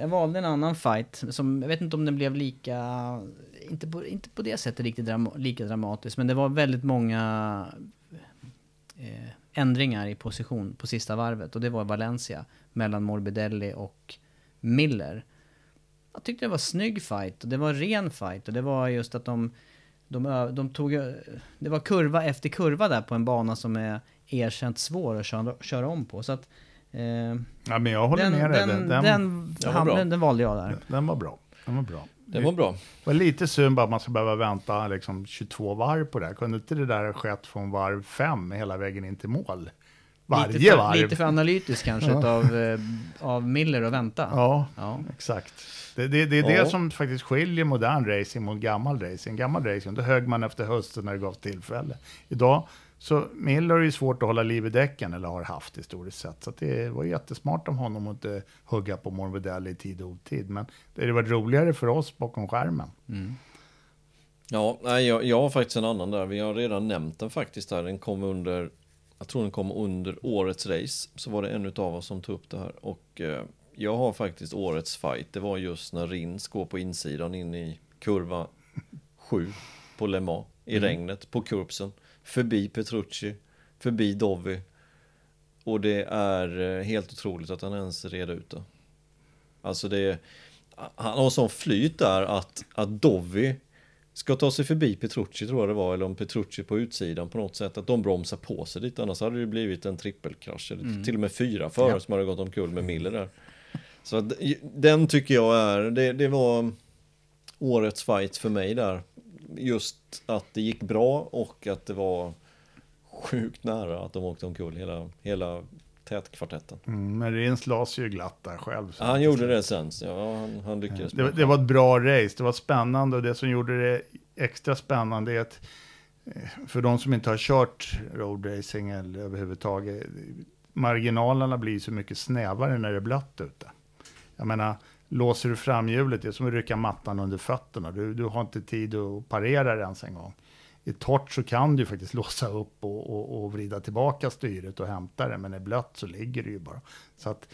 jag valde en annan fight som, jag vet inte om den blev lika, inte på, inte på det sättet riktigt drama, lika dramatisk, men det var väldigt många eh, ändringar i position på sista varvet och det var Valencia mellan Morbidelli och Miller. Jag tyckte det var snygg fight och det var ren fight och det var just att de, de, de tog, det var kurva efter kurva där på en bana som är erkänt svår att köra, köra om på. Så att, eh, Ja, men jag håller den, med dig. den, Den, den, den, den han- den, den valde jag där. den var bra. Den var bra. Det var bra. Det var lite synd bara att man ska behöva vänta liksom 22 varv på det. här. Kunde inte det där ha skett från varv 5 hela vägen in till mål? Varje lite, för, varv. lite för analytiskt kanske Ja. av, eh, av Miller att vänta. Ja, Ja. exakt. Det, det, det är Ja. det som faktiskt skiljer modern racing mot gammal racing. Gammal racing, då högg man efter hösten när det gavs tillfälle. Idag, så Miller är ju svårt att hålla liv i däcken, eller har haft historiskt sett. Så det var jättesmart av honom att inte hugga på Morbidelli i tid och otid. Men det hade varit roligare för oss bakom skärmen. Ja, nej, jag, jag har faktiskt en annan där. Vi har redan nämnt den faktiskt där. Den kom under, jag tror den kom under årets race. Så var det en av oss som tog upp det här. Och eh, jag har faktiskt årets fight. Det var just när Rins går på insidan in i kurva 7 på Le Mans. I regnet, på kurbsen. Förbi Petrucci, förbi Dovi. Och det är eh, helt otroligt att han ens red ut det. Alltså det han har sån flyt där att, att Dovi ska ta sig förbi Petrucci tror jag det var, eller om Petrucci på utsidan på något sätt, att de bromsar på sig lite, annars hade det blivit en trippelkrasch, eller till och med fyra förare som hade gått omkull med Miller där. Så att, den tycker jag är, det, det var årets fight för mig där. Just att det gick bra och att det var sjukt nära att de åkte omkull hela, hela tätkvartetten. Mm, men Rins las ju glatt där själv. så Han gjorde det sen, ja, han, han lyckades. Det, var- det var ett bra race, det var spännande och det som gjorde det extra spännande är att eh, för de som inte har kört roadracing eller överhuvudtaget, marginalerna blir så mycket snävare när det är blött ute. Jag menar, låser du framhjulet, det är som att rycka mattan under fötterna. Du, du har inte tid att parera det ens en gång. I torrt så kan du faktiskt låsa upp och, och, och vrida tillbaka styret och hämta det, men är blött så ligger det ju bara. Så att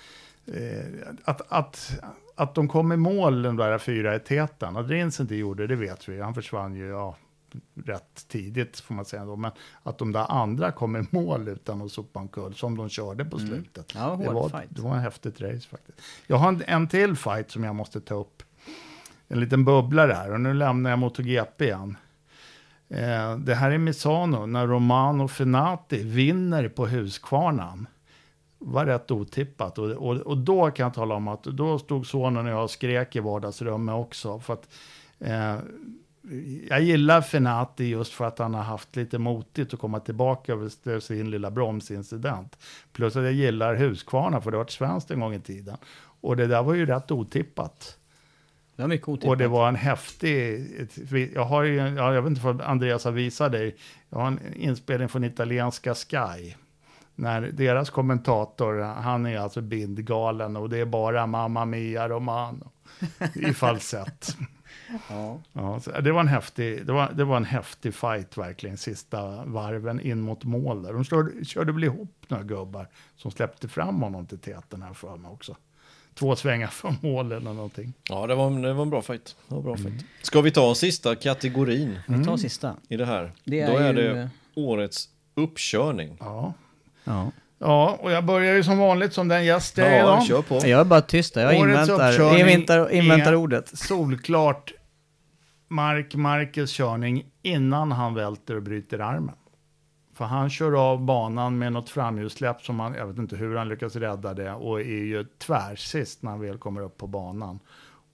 eh, att, att, att de kom i mål, de där fyra i täten. Att inte gjorde det vet vi. Han försvann ju ja, rätt tidigt får man säga. Då. Men att de där andra kom i mål utan att sopa omkull, som de körde på slutet. Ja, hård det, var, fight. det var en häftigt race faktiskt. Jag har en, en till fight som jag måste ta upp. En liten bubblare här och nu lämnar jag MotoGP igen. Eh, det här är Misano när Romano Fenati vinner på Huskvarnan. var rätt otippat. Och, och, och då kan jag tala om att då stod sonen och jag och skrek i vardagsrummet också. För att, eh, jag gillar Fenati just för att han har haft lite motigt att komma tillbaka över sin lilla bromsincident. Plus att jag gillar Huskvarna för det var ett svenskt en gång i tiden. Och det där var ju rätt otippat. Det var mycket otippat. Och det var en häftig... Jag har ju, ja, jag vet inte om Andreas har visat dig. Jag har en inspelning från italienska Sky. När deras kommentator, han är alltså bindgalen och det är bara Mamma Mia Romano i falsett. Ja. Ja, det, var en häftig, det, var, det var en häftig fight verkligen, sista varven in mot mål där. De körde, körde väl ihop några gubbar som släppte fram honom till täten här för mig också. Två svängar från mål eller någonting. Ja, det var, det var en bra fight. Det var en bra fight. Ska vi ta sista kategorin Vi tar sista. i det här? Det Då är är ju- det årets uppkörning. Ja. Ja. Ja, och jag börjar ju som vanligt som den gäst jag är Ja, idag. kör på. Jag är bara tyst där. Jag Årets inväntar, uppkörning inväntar, inväntar är ordet. Solklart Mark Marquez körning innan han välter och bryter armen. För han kör av banan med något framhjulssläpp som han, jag vet inte hur han lyckas rädda det, och är ju tvärsist när han väl kommer upp på banan.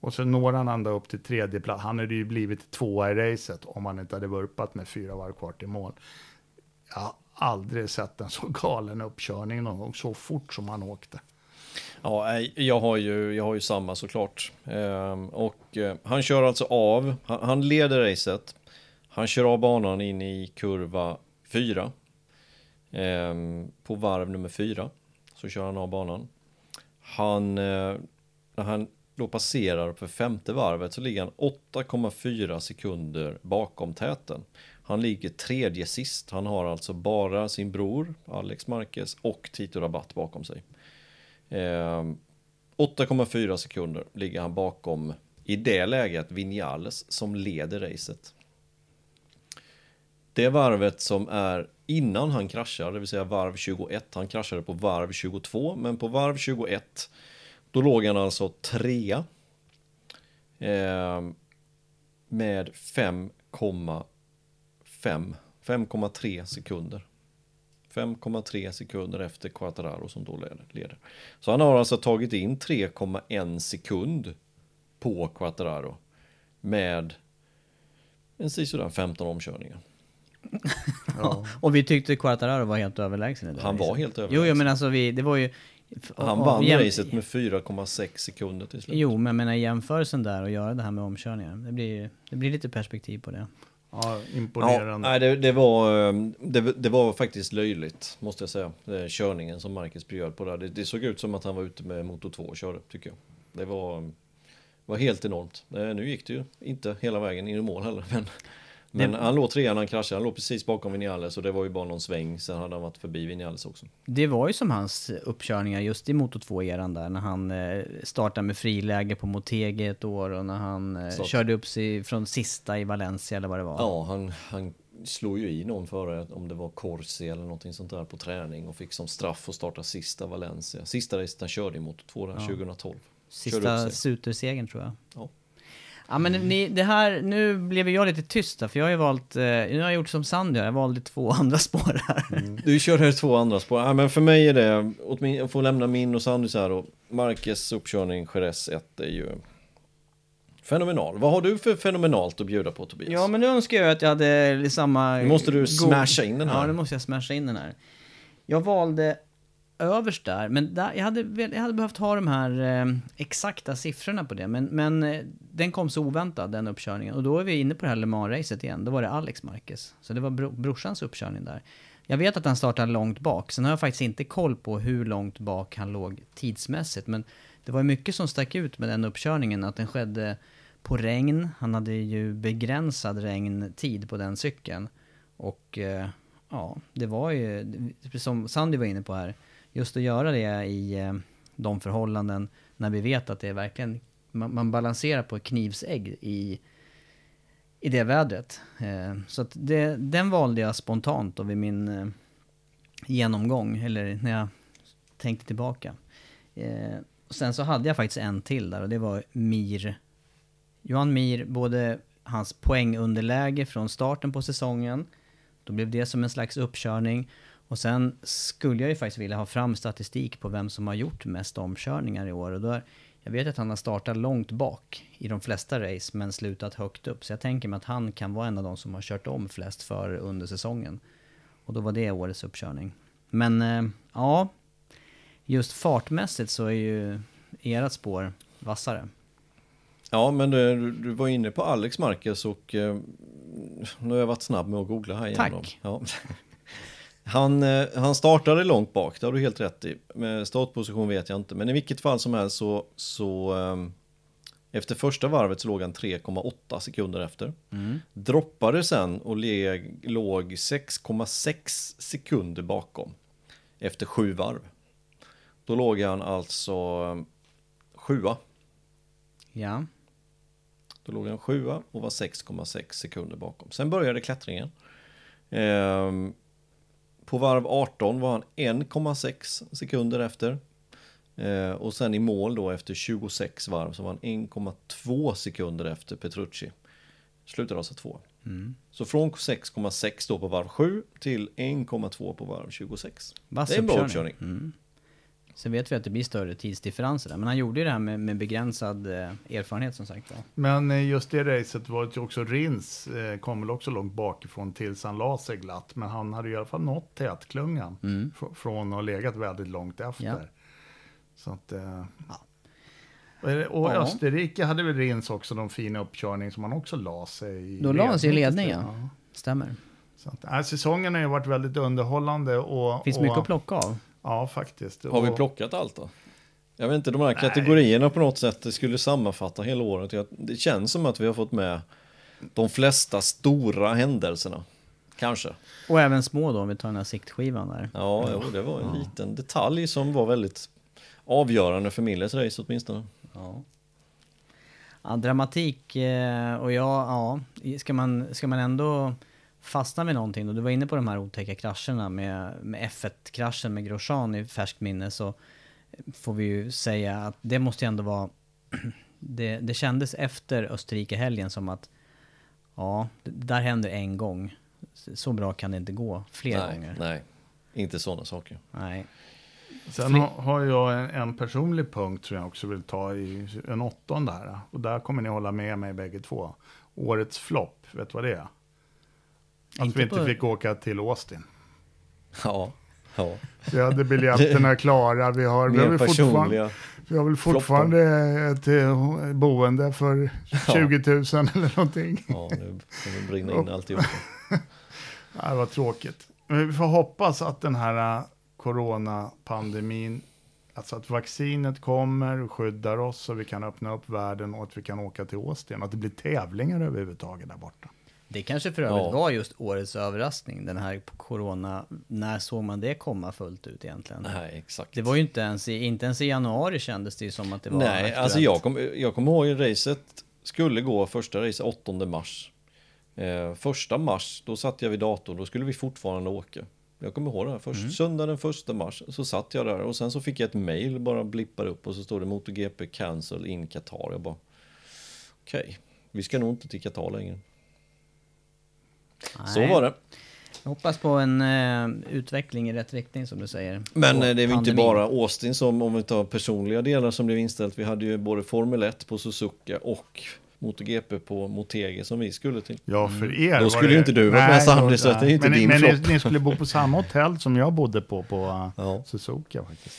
Och så når han ända upp till tredje plats. Han hade ju blivit tvåa i racet om han inte hade vurpat med fyra varv kvar till mål. Jag har aldrig sett en så galen uppkörning någon gång, så fort som han åkte. Ja, jag har ju, jag har ju samma såklart. Ehm, och eh, han kör alltså av, han, han leder racet. Han kör av banan in i kurva 4. Ehm, på varv nummer 4 så kör han av banan. Han, eh, när han då passerar för femte varvet så ligger han 8,4 sekunder bakom täten. Han ligger tredje sist. Han har alltså bara sin bror Alex Marquez och Tito Rabatt bakom sig. Ehm, 8,4 sekunder ligger han bakom i det läget Vinales som leder racet. Det varvet som är innan han kraschar, det vill säga varv 21. Han kraschade på varv 22, men på varv 21 då låg han alltså trea. Ehm, med 5,5 5,3 sekunder. 5,3 sekunder efter Quattararo som då leder-. Så han har alltså tagit in 3,1 sekund på Quattararo med en sisådär 15 omkörningar. Och vi tyckte Quartararo var helt överlägsen i det Han var racet. helt överlägsen. jo, men alltså vi, det var ju... Han vann jäm- racet med 4,6 sekunder till slut. Jo, men jag menar jämförelsen där och göra det här med omkörningar. Det blir, det blir lite perspektiv på det. Ja, Ja, imponerande. nej, det, det, var, ehm, det, det var faktiskt löjligt, måste jag säga. Körningen som Marcus bjöd på där. Det, det såg ut som att han var ute med motor 2 och körde, tycker jag. Det var, ehm, var helt enormt. Eh, nu gick det ju inte hela vägen in i mål heller. Men, men han låg trea när han kraschade. Han låg precis bakom Vinales och det var ju bara någon sväng. Sen hade han varit förbi Vinales också. Det var ju som hans uppkörningar just i Moto 2-eran där, när han eh, startade med friläge på Motegi ett år och när han eh, Start. körde upp sig från sista i Valencia eller vad det var. Ja, han, han slog ju i någon före, om det var Corsi eller någonting sånt där på träning och fick som straff att starta sista Valencia. Sista racet han körde i Moto 2 där 2012. Körde Sista upp sig. Suter-segern tror jag. Ja. Ja men ni, det här, nu blev jag lite tyst där, för jag har ju valt, eh, nu har jag gjort som Sandy jag valde två andra spår här. Du körde två andra spår. Ja, men för mig är det, jag får lämna min och Sandys här då. Marquez uppkörning Jerez 1 är ju fenomenal. Vad har du för fenomenalt att bjuda på Tobias? Ja men nu önskar jag att jag hade samma... Nu måste du smasha in den här. Ja, nu måste jag smasha in den här. Jag valde överst där, men där, jag, hade, jag hade behövt ha de här eh, exakta siffrorna på det. Men, men eh, den kom så oväntad, den uppkörningen. Och då är vi inne på det här Le Mans-racet igen. Då var det Alex Marquez. Så det var bro, brorsans uppkörning där. Jag vet att han startade långt bak. Sen har jag faktiskt inte koll på hur långt bak han låg tidsmässigt. Men det var ju mycket som stack ut med den uppkörningen. Att den skedde på regn. Han hade ju begränsad regntid på den cykeln. Och eh, ja, det var ju, som Sandy var inne på här, just att göra det i, eh, de förhållanden när vi vet att det är verkligen, man, man balanserar på ett knivsägg i, i det vädret. Eh, så att det, den valde jag spontant då vid min eh, genomgång, eller när jag tänkte tillbaka. Och sen så hade jag faktiskt en till där och det var Mir. Johan Mir, både hans poängunderläge från starten på säsongen, då blev det som en slags uppkörning. Och sen skulle jag ju faktiskt vilja ha fram statistik på vem som har gjort mest omkörningar i år. Och då är, jag vet att han har startat långt bak i de flesta race men slutat högt upp. Så jag tänker mig att han kan vara en av de som har kört om flest för under säsongen. Och då var det årets uppkörning. Men eh, ja, just fartmässigt så är ju ert spår vassare. Ja, men du, du var inne på Alex Marquez och eh, nu har jag varit snabb med att googla här igen. Tack. Ja. Han, eh, han startade långt bak, det har du helt rätt i. Med startposition vet jag inte, men i vilket fall som helst så, så eh, efter första varvet så låg han 3,8 sekunder efter. Mm. Droppade sen och leg, låg 6,6 sekunder bakom efter sju varv. Då låg han alltså eh, sjua. Ja. Då låg han sjua och var 6,6 sekunder bakom. Sen började klättringen. Ehm, på varv 18 var han 1,6 sekunder efter. Ehm, och sen i mål då efter 26 varv så var han 1,2 sekunder efter Petrucci. Slutade alltså två. Mm. Så från 6,6 då på varv 7 till 1,2 på varv 26. Vass det är en bra uppkörning. Mm. Sen vet vi att det blir större tidsdifferenser där. Men han gjorde ju det här med, med begränsad eh, erfarenhet som sagt. Då. Men eh, just det racet var ju också Rins, eh, kom väl också långt bakifrån tills han la sig glatt. Men han hade i alla fall nått tätklungan Mm. fr- från att ha legat väldigt långt efter. Ja. Så att, eh, och, och Ja. Österrike hade väl Rins också någon fin uppkörning som han också la sig i. Då la han sig i ledning ja. Stämmer. Så att, äh, säsongen har ju varit väldigt underhållande och... Finns och, mycket att plocka av. Ja, faktiskt. Har vi plockat allt då? Jag vet inte, de här kategorierna på något sätt skulle sammanfatta hela året. Det känns som att vi har fått med de flesta stora händelserna. Kanske. Och även små då om vi tar den här siktskivan där. Ja, jo, det var en liten detalj som var väldigt avgörande för Millers race åtminstone. Ja. Ja, dramatik eh, och ja, ja, ska man, ska man ändå fastna med någonting då? Du var inne på de här otäcka krascherna med, med F1-kraschen med Grosjean i färskt minne så får vi ju säga att det måste ju ändå vara det, det kändes efter Österrike-helgen som att ja, det där händer en gång. Så bra kan det inte gå fler nej, gånger. nej, inte sådana saker. Nej. Sen har, har jag en, en personlig punkt som jag också vill ta i en åttonde här. Och där kommer ni hålla med mig bägge två. Årets flopp, vet du vad det är? Att Inte vi inte på- fick åka till Austin. Ja, ja. Vi hade biljetterna klara, vi har, vi har, väl fortfarande, vi har väl fortfarande ett eh, boende för 20 000 eller någonting. Ja, nu kommer brinna in alltihopa. Ja, det var tråkigt. Men vi får hoppas att den här eh, coronapandemin, alltså att vaccinet kommer och skyddar oss så vi kan öppna upp världen och att vi kan åka till Austin. Att det blir tävlingar överhuvudtaget där borta. Det kanske för övrigt Ja. var just årets överraskning, den här corona. När såg man det komma fullt ut egentligen? Nej, exakt. Det var ju inte ens, i, inte ens i januari kändes det som att det var Nej, aktuellt. alltså jag kommer jag kom ihåg racet skulle gå första racet 8 mars. Eh, första mars, då satt jag vid datorn, då skulle vi fortfarande åka. Jag kommer ihåg det här, först Mm. söndag den första mars så satt jag där och sen så fick jag ett mail, bara blippar upp och så står det MotoGP cancel in Qatar. Jag bara, okej, vi ska nog inte till Qatar längre. Så var det. Jag hoppas på en eh, utveckling i rätt riktning som du säger. Men eh, det är ju inte bara Austin som, om vi tar personliga delar som blev inställt. Vi hade ju både Formel 1 på Suzuka och MotoGP på Motegi som vi skulle till. Ja, för er Då skulle det... ju inte du vara med, Sandri, så det är inte men, din Men ni, flopp. ni skulle bo på samma hotell som jag bodde på, på uh, Ja. Suzuka faktiskt.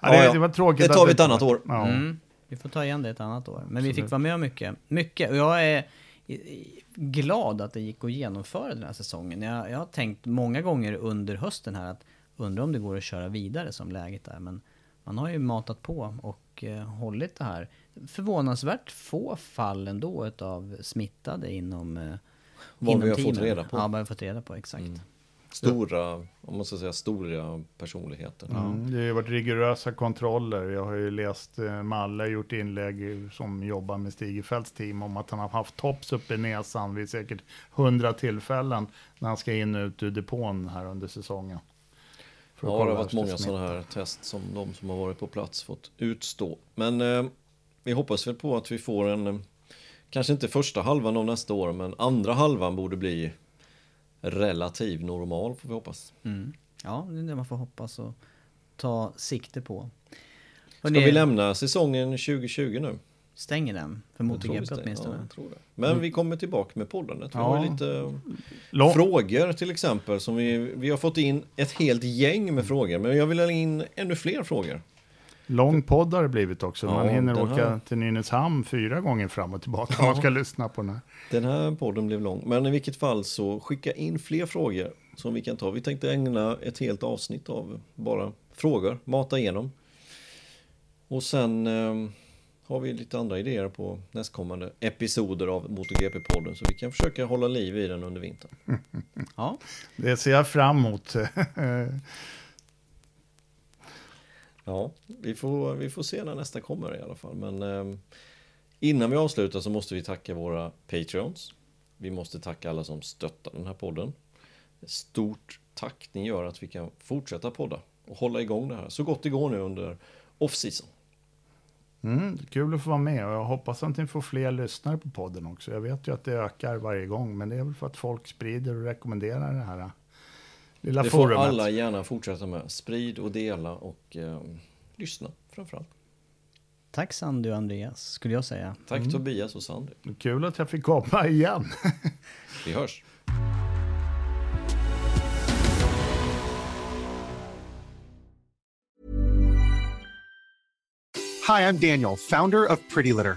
Ja, det, ja. det var tråkigt. Det tar att vi ett annat år. Ja. Mm. Vi får ta igen det ett annat år. Men vi fick vara med om mycket. Mycket. Och jag är glad att det gick att genomföra den här säsongen. Jag, jag har tänkt många gånger under hösten här att undra om det går att köra vidare som läget är. Men man har ju matat på och eh, hållit det här. Förvånansvärt få fall ändå av smittade inom, eh, Vad inom vi har fått teamen. reda på. Ja, vad vi har fått reda på, exakt. Stora, om man ska säga stora personligheter. Mm, det har ju varit rigorösa kontroller. Jag har ju läst eh, Malle gjort inlägg som jobbar med Stigefeldts team om att han har haft tops upp i näsan vid säkert hundra tillfällen när han ska in och ut ur depån här under säsongen. Ja, det har varit många sådana här test som de som har varit på plats fått utstå. Men eh, vi hoppas väl på att vi får en, eh, kanske inte första halvan av nästa år, men andra halvan borde bli relativ normal får vi hoppas. Mm. Ja, det är det man får hoppas och ta sikte på. Ska vi lämna säsongen 2020 nu? Stänger den för MotoGP åtminstone. Ja, tror det. Men mm. vi kommer tillbaka med podden. Vi Ja. har lite Lång- frågor till exempel. Som vi, vi har fått in ett helt gäng med frågor. Men jag vill ha in ännu fler frågor. Lång podd har det blivit också. Man Ja, hinner åka här- till Nynäshamn fyra gånger fram och tillbaka om man ska lyssna på den här. Den här podden blev lång. Men i vilket fall så skicka in fler frågor som vi kan ta. Vi tänkte ägna ett helt avsnitt av bara frågor. Mata igenom. Och sen eh, har vi lite andra idéer på nästkommande episoder av MotoGP-podden. Så vi kan försöka hålla liv i den under vintern. Ja, Det ser jag fram emot. Ja, vi får, vi får se när nästa kommer i alla fall. Men eh, innan vi avslutar så måste vi tacka våra Patreons. Vi måste tacka alla som stöttar den här podden. Stort tack, ni gör att vi kan fortsätta podda och hålla igång det här så gott det går nu under off-season. Mm, kul att få vara med och jag hoppas att ni får fler lyssnare på podden också. Jag vet ju att det ökar varje gång, men det är väl för att folk sprider och rekommenderar det här lilla Det får forumet. alla gärna fortsätta med. Sprid och dela och eh, lyssna framförallt. tack Sandy och Andreas skulle jag säga. Tack Tobias och Sandy. Kul att jag fick komma igen. Vi hörs. Hi, I'm Daniel, founder of Pretty Litter.